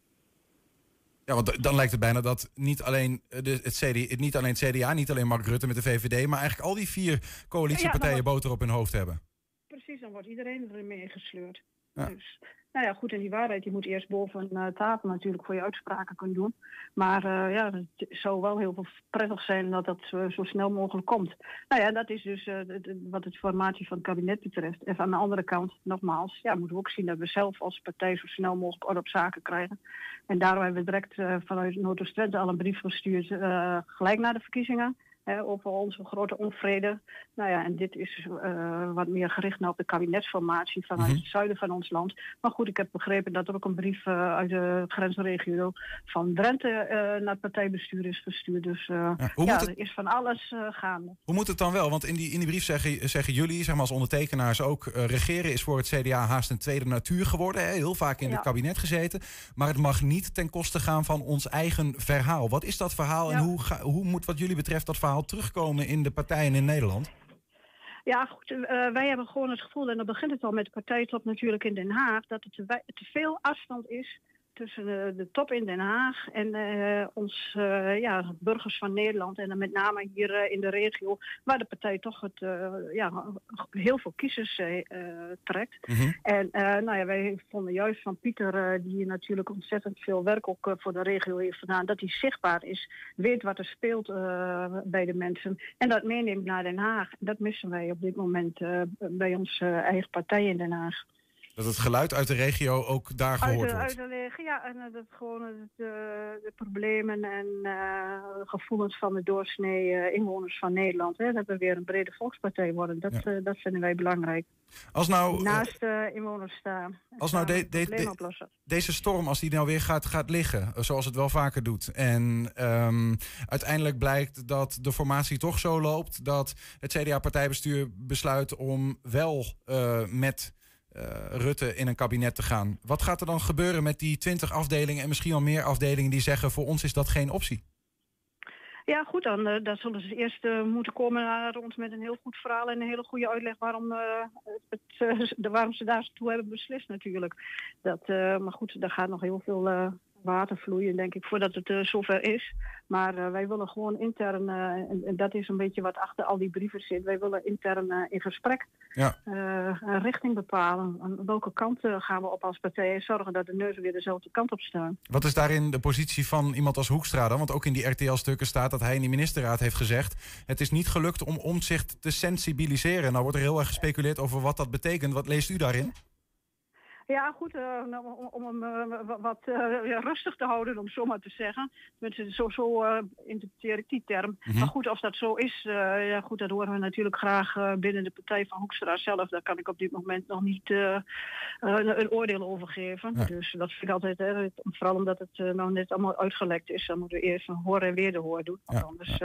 Ja, want dan lijkt het bijna dat niet alleen, eh, de, het CD, niet alleen het CDA, niet alleen Mark Rutte met de VVD, maar eigenlijk al die vier coalitiepartijen Ja, boter op hun hoofd hebben. Precies, dan wordt iedereen ermee gesleurd. Ja. Dus, nou ja, goed, en die waarheid die moet eerst boven uh, tafel natuurlijk voor je uitspraken kunnen doen. Maar uh, ja, het zou wel heel veel prettig zijn dat dat uh, zo snel mogelijk komt. Nou ja, dat is dus wat het formatie van het kabinet betreft. En aan de andere kant, nogmaals, ja, moeten we ook zien dat we zelf als partij zo snel mogelijk orde op zaken krijgen. En daarom hebben we direct vanuit Noord-Oost-Twente al een brief gestuurd, gelijk na de verkiezingen. Hè, over onze grote onvrede. Nou ja, en dit is uh, wat meer gericht naar op de kabinetsformatie vanuit mm-hmm. het zuiden van ons land. Maar goed, ik heb begrepen dat er ook een brief uh, uit de grensregio van Drenthe uh, naar het partijbestuur is gestuurd. Dus ja, ja het... er is van alles gaande. Hoe moet het dan wel? Want in die, in die brief zeggen, zeggen jullie, zeg maar als ondertekenaars ook, regeren is voor het CDA haast een tweede natuur geworden. Hè? Heel vaak in ja. het kabinet gezeten. Maar het mag niet ten koste gaan van ons eigen verhaal. Wat is dat verhaal en hoe, ga, hoe moet wat jullie betreft dat verhaal terugkomen in de partijen in Nederland? Ja, goed, uh, wij hebben gewoon het gevoel, en dan begint het al met de partijtop natuurlijk in Den Haag, dat het te veel afstand is tussen uh, de top in Den Haag en uh, ons ja, burgers van Nederland. En dan met name hier in de regio, waar de partij toch het, ja, heel veel kiezers trekt. Mhm. Mm -hmm. En nou ja, wij vonden juist van Pieter, die natuurlijk ontzettend veel werk ook voor de regio heeft gedaan, dat hij zichtbaar is, weet wat er speelt bij de mensen en dat meeneemt naar Den Haag. Dat missen wij op dit moment bij onze eigen partij in Den Haag. Dat het geluid uit de regio ook daar Uit gehoord de, wordt. uit de regio, ja, en eh, dat gewoon eh, de, de problemen en eh, gevoelens van de doorsnee inwoners van Nederland. Hè, dat we weer een brede volkspartij worden, dat, dat vinden wij belangrijk. Als nou, Naast de inwoners staan. als nou de- de- de- deze storm, als die nou weer gaat, gaat liggen, zoals het wel vaker doet. En ehm, uiteindelijk blijkt dat de formatie toch zo loopt dat het CDA-partijbestuur besluit om wel met Rutte in een kabinet te gaan. Wat gaat er dan gebeuren met die 20 afdelingen en misschien wel meer afdelingen die zeggen voor ons is dat geen optie? Ja, goed, dan, eh, zullen ze eerst eh, moeten komen naar ons met een heel goed verhaal en een hele goede uitleg waarom, eh, het, eh, waarom ze hebben beslist natuurlijk. Dat, eh, maar goed, daar gaat nog heel veel eh, water vloeien, denk ik, voordat het eh, zover is. Maar eh, wij willen gewoon intern, eh, en, en dat is een beetje wat achter al die brieven zit, wij willen intern in gesprek Ja. een richting bepalen. Aan welke kant gaan we op als partij en zorgen dat de neuzen weer dezelfde kant op staan. Wat is daarin de positie van iemand als Hoekstra dan? Want ook in die RTL-stukken staat dat hij in die ministerraad heeft gezegd... het is niet gelukt om omzicht te sensibiliseren. Nou wordt er heel erg gespeculeerd over wat dat betekent. Wat leest u daarin? Ja, goed, eh, nou, om, hem eh, wa- wat eh, rustig te houden, om zo maar te zeggen. Tenminste, zo, zo interpreteer ik die term. Mhm. Maar goed, of dat zo is, ja, goed, dat horen we natuurlijk graag binnen de partij van Hoekstra zelf. Daar kan ik op dit moment nog niet een, oordeel over geven. Ja. Dus dat vind ik altijd, hè, vooral omdat het nou net allemaal uitgelekt is. Dan moeten we eerst een horen en weer de hoor doen. Want anders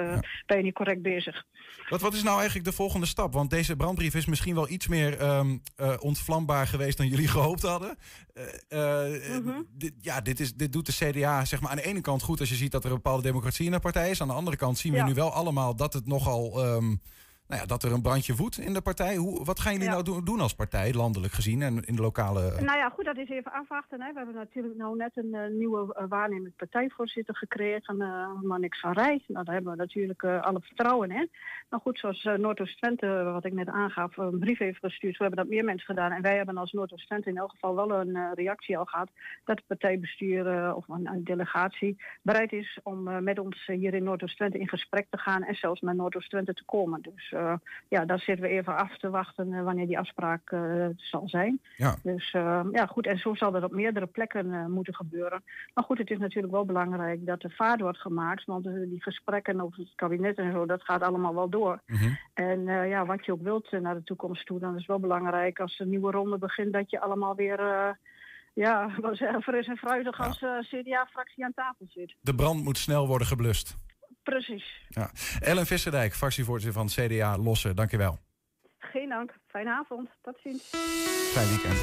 ben je niet correct bezig. Wat, wat is nou eigenlijk de volgende stap? Want deze brandbrief is misschien wel iets meer ehm, eh, ontvlambaar geweest dan jullie gehoopt hadden. Eh, eh, dit, ja, dit, is, dit doet de CDA zeg maar, aan de ene kant goed als je ziet dat er een bepaalde democratie in de partij is. Aan de andere kant zien we Ja. nu wel allemaal dat het nogal. ehm, nou ja, dat er een brandje woedt in de partij. Hoe, wat gaan jullie Ja. nou doen, doen als partij, landelijk gezien en in de lokale. Nou ja, goed, dat is even afwachten. Hè. We hebben natuurlijk nou net een eh, nieuwe uh, waarnemend partijvoorzitter gekregen, uh, Manix van Rij. Nou, daar hebben we natuurlijk alle vertrouwen in. Nou goed, zoals Noordoost-Twente, wat ik net aangaf, een brief heeft gestuurd. Zo hebben dat meer mensen gedaan. En wij hebben als Noordoost-Twente in elk geval wel een reactie al gehad dat het partijbestuur of een, een, delegatie bereid is om met ons hier in Noordoost-Twente in gesprek te gaan en zelfs naar Noordoost-Twente te komen. Dus ja, daar zitten we even af te wachten uh, wanneer die afspraak uh, zal zijn. Ja. Dus ja, goed, en zo zal dat op meerdere plekken moeten gebeuren. Maar goed, het is natuurlijk wel belangrijk dat er vaart wordt gemaakt, want die gesprekken over het kabinet en zo, dat gaat allemaal wel door. Mhm. En ja, wat je ook wilt naar de toekomst toe, dan is het wel belangrijk als de nieuwe ronde begint, dat je allemaal weer. Ja, (laughs) zeggen, fris en fruitig als uh, CDA-fractie aan tafel zit. De brand moet snel worden geblust. Precies. Ja. Ellen Visserdijk, fractievoorzitter van CDA Lossen, dankjewel. Geen dank. Fijne avond. Tot ziens. Fijn weekend.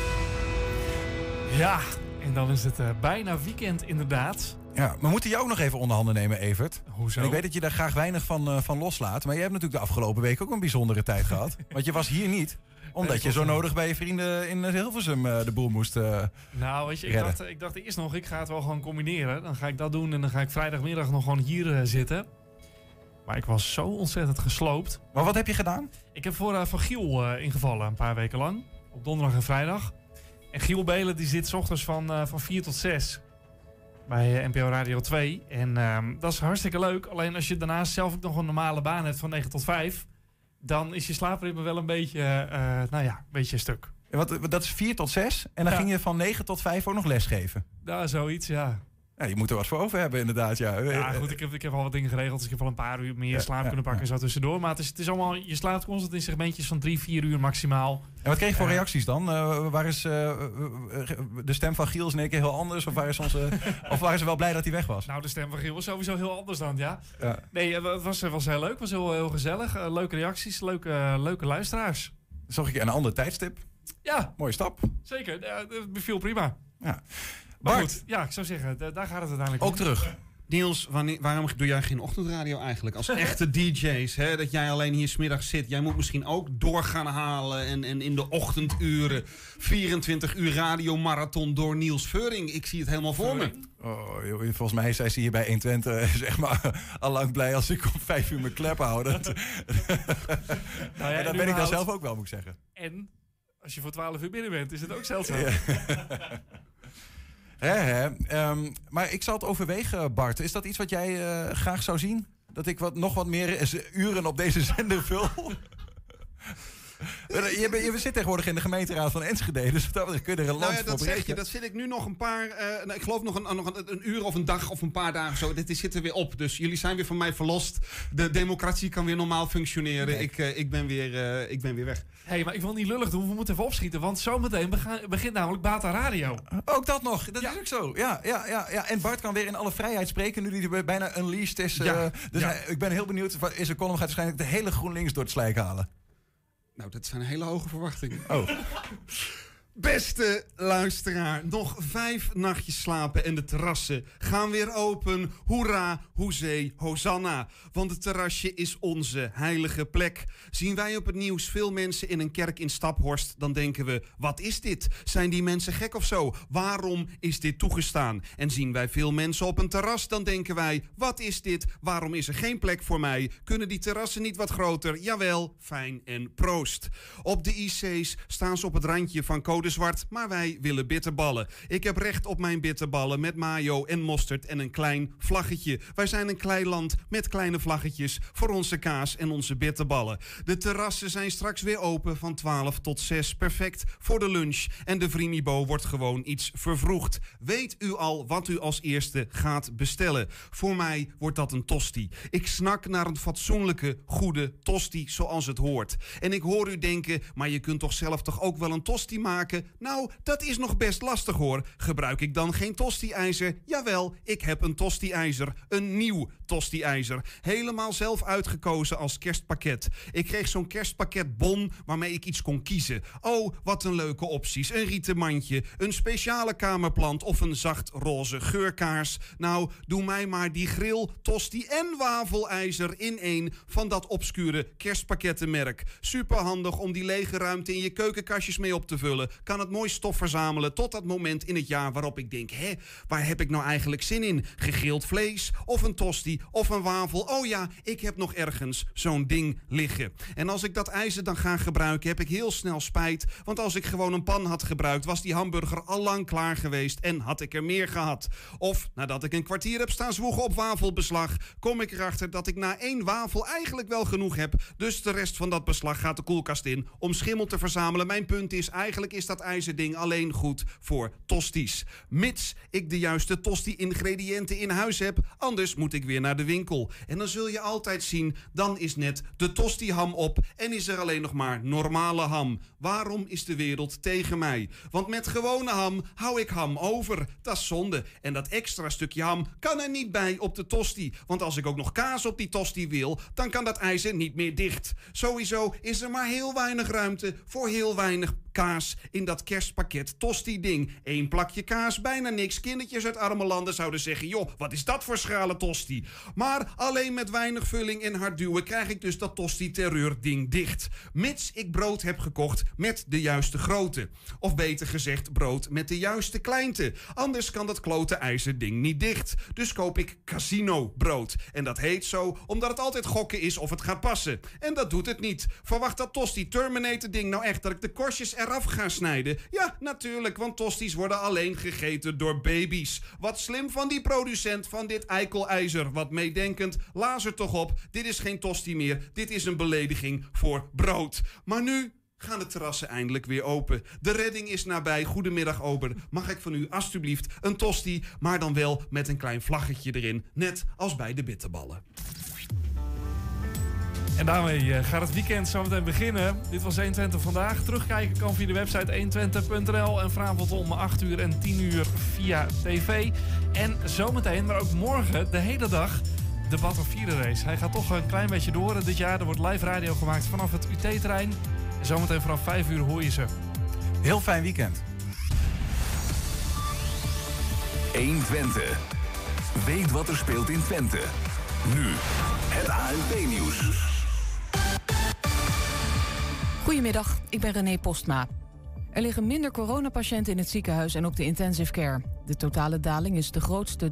Ja, en dan is het uh, bijna weekend inderdaad. Ja, we moeten jou ook nog even onder handen nemen, Evert. Hoezo? En ik weet dat je daar graag weinig van, uh, van loslaat. Maar je hebt natuurlijk de afgelopen week ook een bijzondere tijd gehad. (laughs) Want je was hier niet omdat je zo nodig bij je vrienden in Hilversum uh, de boel moest uh, Nou, weet je, ik redden. dacht, ik dacht eerst nog, ik ga het wel gewoon combineren. Dan ga ik dat doen en dan ga ik vrijdagmiddag nog gewoon hier uh, zitten. Maar ik was zo ontzettend gesloopt. Maar wat heb je gedaan? Ik heb voor uh, Van Giel ingevallen een paar weken lang. Op donderdag en vrijdag. En Giel Belen die zit 's ochtends van, van 4 tot 6 bij NPO Radio 2. En uh, dat is hartstikke leuk. Alleen als je daarnaast zelf ook nog een normale baan hebt van 9 tot 5... dan is je slaapritme wel een beetje, uh, nou ja, een beetje stuk. Wat, dat is 4 tot 6 en dan Ja. ging je van 9 tot 5 ook nog lesgeven. Ja, zoiets, ja. Ja, je moet er wat voor over hebben inderdaad, ja. Ja, goed, ik heb, ik heb al wat dingen geregeld. Dus ik heb al een paar uur meer slaap kunnen pakken zo tussendoor. Maar het is, het is allemaal, je slaapt constant in segmentjes van 3, 4 uur maximaal. En wat kreeg je voor Ja. reacties dan? Uh, waar is uh, uh, de stem van Giel is in één keer heel anders? Of, waar is onze, (laughs) of waren ze wel blij dat hij weg was? Nou, de stem van Giel was sowieso heel anders dan, ja. Ja. Nee, eh, het was, was heel leuk. Het was heel, heel gezellig. Eh, leuke reacties, leuke, leuke luisteraars. Zag ik een ander tijdstip. Ja, Mooie stap. zeker. Ja, het beviel prima. Ja. Maar Bart. goed, ja, ik zou zeggen, da- daar gaat het uiteindelijk Ook om. terug. Niels, wanneer, waarom doe jij geen ochtendradio eigenlijk? Als (laughs) echte DJ's, hè, dat jij alleen hier smiddags zit. Jij moet misschien ook door gaan halen en, en in de ochtenduren 24 uur radiomarathon door Niels Veuring. Ik zie het helemaal voor me. Oh, joh, volgens mij zijn ze hier bij 120 (laughs) zeg maar, al lang blij als ik om vijf uur mijn klep hou. Dat, Nou (laughs) ja, en dat ben ik dan zelf ook wel, moet ik zeggen. En als je voor 12 uur binnen bent, is het ook zeldzaam. Ja. Ehm, maar ik zal het overwegen, Bart. Is dat iets wat jij eh, graag zou zien? Dat ik wat, nog wat meer eh, uren op deze (laughs) zender vul? (laughs) Je, bent- je zit tegenwoordig in de gemeenteraad van Enschede, dus dat kun je er een land Nou ja, voor dat zeg je. Dat zit ik nu nog een paar... eh, nou, ik geloof nog, een, nog een, een uur of een dag of een paar dagen zo. Dit zit er weer op. Dus jullie zijn weer van mij verlost. De democratie kan weer normaal functioneren. Ik, eh, ik, ben weer, eh, ik ben weer weg. Hé, hey, maar ik wil niet lullig doen. We moeten even opschieten. Want zometeen begint namelijk Bata Radio. Ook dat nog, dat is ook zo. Ja, ja, ja, ja. En Bart kan weer in alle vrijheid spreken nu hij er bijna unleashed is. Ja, eh, dus ja. hij- ik ben heel benieuwd. Wat Is een column gaat waarschijnlijk de hele GroenLinks door het slijk halen. Nou, dat zijn hele hoge verwachtingen. Oh. Beste luisteraar, nog vijf nachtjes slapen en de terrassen gaan weer open. Hoera, hoezee, hosanna. Want het terrasje is onze heilige plek. Zien wij op het nieuws veel mensen in een kerk in Staphorst, dan denken we: wat is dit? Zijn die mensen gek of zo? Waarom is dit toegestaan? En zien wij veel mensen op een terras, dan denken wij: wat is dit? Waarom is er geen plek voor mij? Kunnen die terrassen niet wat groter? Jawel, fijn en proost. Op de IC's staan ze op het randje van code zwart, maar wij willen bitterballen. Ik heb recht op mijn bitterballen met mayo en mosterd en een klein vlaggetje. Wij zijn een klein land met kleine vlaggetjes voor onze kaas en onze bitterballen. De terrassen zijn straks weer open van 12 tot 6. Perfect voor de lunch. En de Vrimibo wordt gewoon iets vervroegd. Weet u al wat u als eerste gaat bestellen? Voor mij wordt dat een tosti. Ik snak naar een fatsoenlijke, goede tosti zoals het hoort. En ik hoor u denken, maar je kunt toch zelf toch ook wel een tosti maken? Nou, dat is nog best lastig hoor. Gebruik ik dan geen tosti-ijzer? Jawel, ik heb een tosti-ijzer. Een nieuw tosti-ijzer. Helemaal zelf uitgekozen als kerstpakket. Ik kreeg zo'n kerstpakket bon waarmee ik iets kon kiezen. Oh, wat een leuke opties. Een rieten mandje, een speciale kamerplant of een zacht roze geurkaars. Nou, doe mij maar die grill, tosti en wafelijzer in één van dat obscure kerstpakkettenmerk. Superhandig om die lege ruimte in je keukenkastjes mee op te vullen. Kan het mooi stof verzamelen tot dat moment in het jaar waarop ik denk: hé, waar heb ik nou eigenlijk zin in? Gegrild vlees of een tosti of een wafel? Oh ja, ik heb nog ergens zo'n ding liggen. En als ik dat ijzer dan ga gebruiken, heb ik heel snel spijt. Want als ik gewoon een pan had gebruikt, was die hamburger al lang klaar geweest en had ik er meer gehad. Of nadat ik een kwartier heb staan zwoegen op wafelbeslag, kom ik erachter dat ik na één wafel eigenlijk wel genoeg heb. Dus de rest van dat beslag gaat de koelkast in om schimmel te verzamelen. Mijn punt is, eigenlijk is dat ijzerding alleen goed voor tosties. Mits ik de juiste tosti-ingrediënten in huis heb, anders moet ik weer naar de winkel. En dan zul je altijd zien, dan is net de tosti-ham op en is er alleen nog maar normale ham. Waarom is de wereld tegen mij? Want met gewone ham hou ik ham over. Dat is zonde. En dat extra stukje ham kan er niet bij op de tosti. Want als ik ook nog kaas op die tosti wil, dan kan dat ijzer niet meer dicht. Sowieso is er maar heel weinig ruimte voor heel weinig kaas in dat kerstpakket tosti-ding. Eén plakje kaas, bijna niks. Kindertjes uit arme landen zouden zeggen: joh, wat is dat voor schrale tosti? Maar alleen met weinig vulling en hard duwen krijg ik dus dat tosti-terreur-ding dicht. Mits ik brood heb gekocht met de juiste grootte. Of beter gezegd, brood met de juiste kleinte. Anders kan dat klote ijzerding niet dicht. Dus koop ik casino brood. En dat heet zo omdat het altijd gokken is of het gaat passen. En dat doet het niet. Verwacht dat tosti Terminator ding nou echt dat ik de korstjes eraf ga snijden? Ja, natuurlijk, want tosties worden alleen gegeten door baby's. Wat slim van die producent van dit eikelijzer. Wat meedenkend, lazer toch op. Dit is geen tosti meer. Dit is een belediging voor brood. Maar nu gaan de terrassen eindelijk weer open. De redding is nabij. Goedemiddag, Ober. Mag ik van u alstublieft een tosti, maar dan wel met een klein vlaggetje erin. Net als bij de bitterballen. En daarmee eh, gaat het weekend zo meteen beginnen. Dit was 120 vandaag. Terugkijken kan via de website 120.nl en vanavond om 8 uur en 10 uur via tv. En zometeen, maar ook morgen, de hele dag, de Battle 4 race. Hij gaat toch een klein beetje door dit jaar. Er wordt live radio gemaakt vanaf het UT-terrein. En zometeen vanaf 5 uur hoor je ze. Heel fijn weekend. 120. Weet wat er speelt in Twente. Nu het ANP-nieuws. Goedemiddag, ik ben René Postma. Er liggen minder coronapatiënten in het ziekenhuis en op de intensive care. De totale daling is de grootste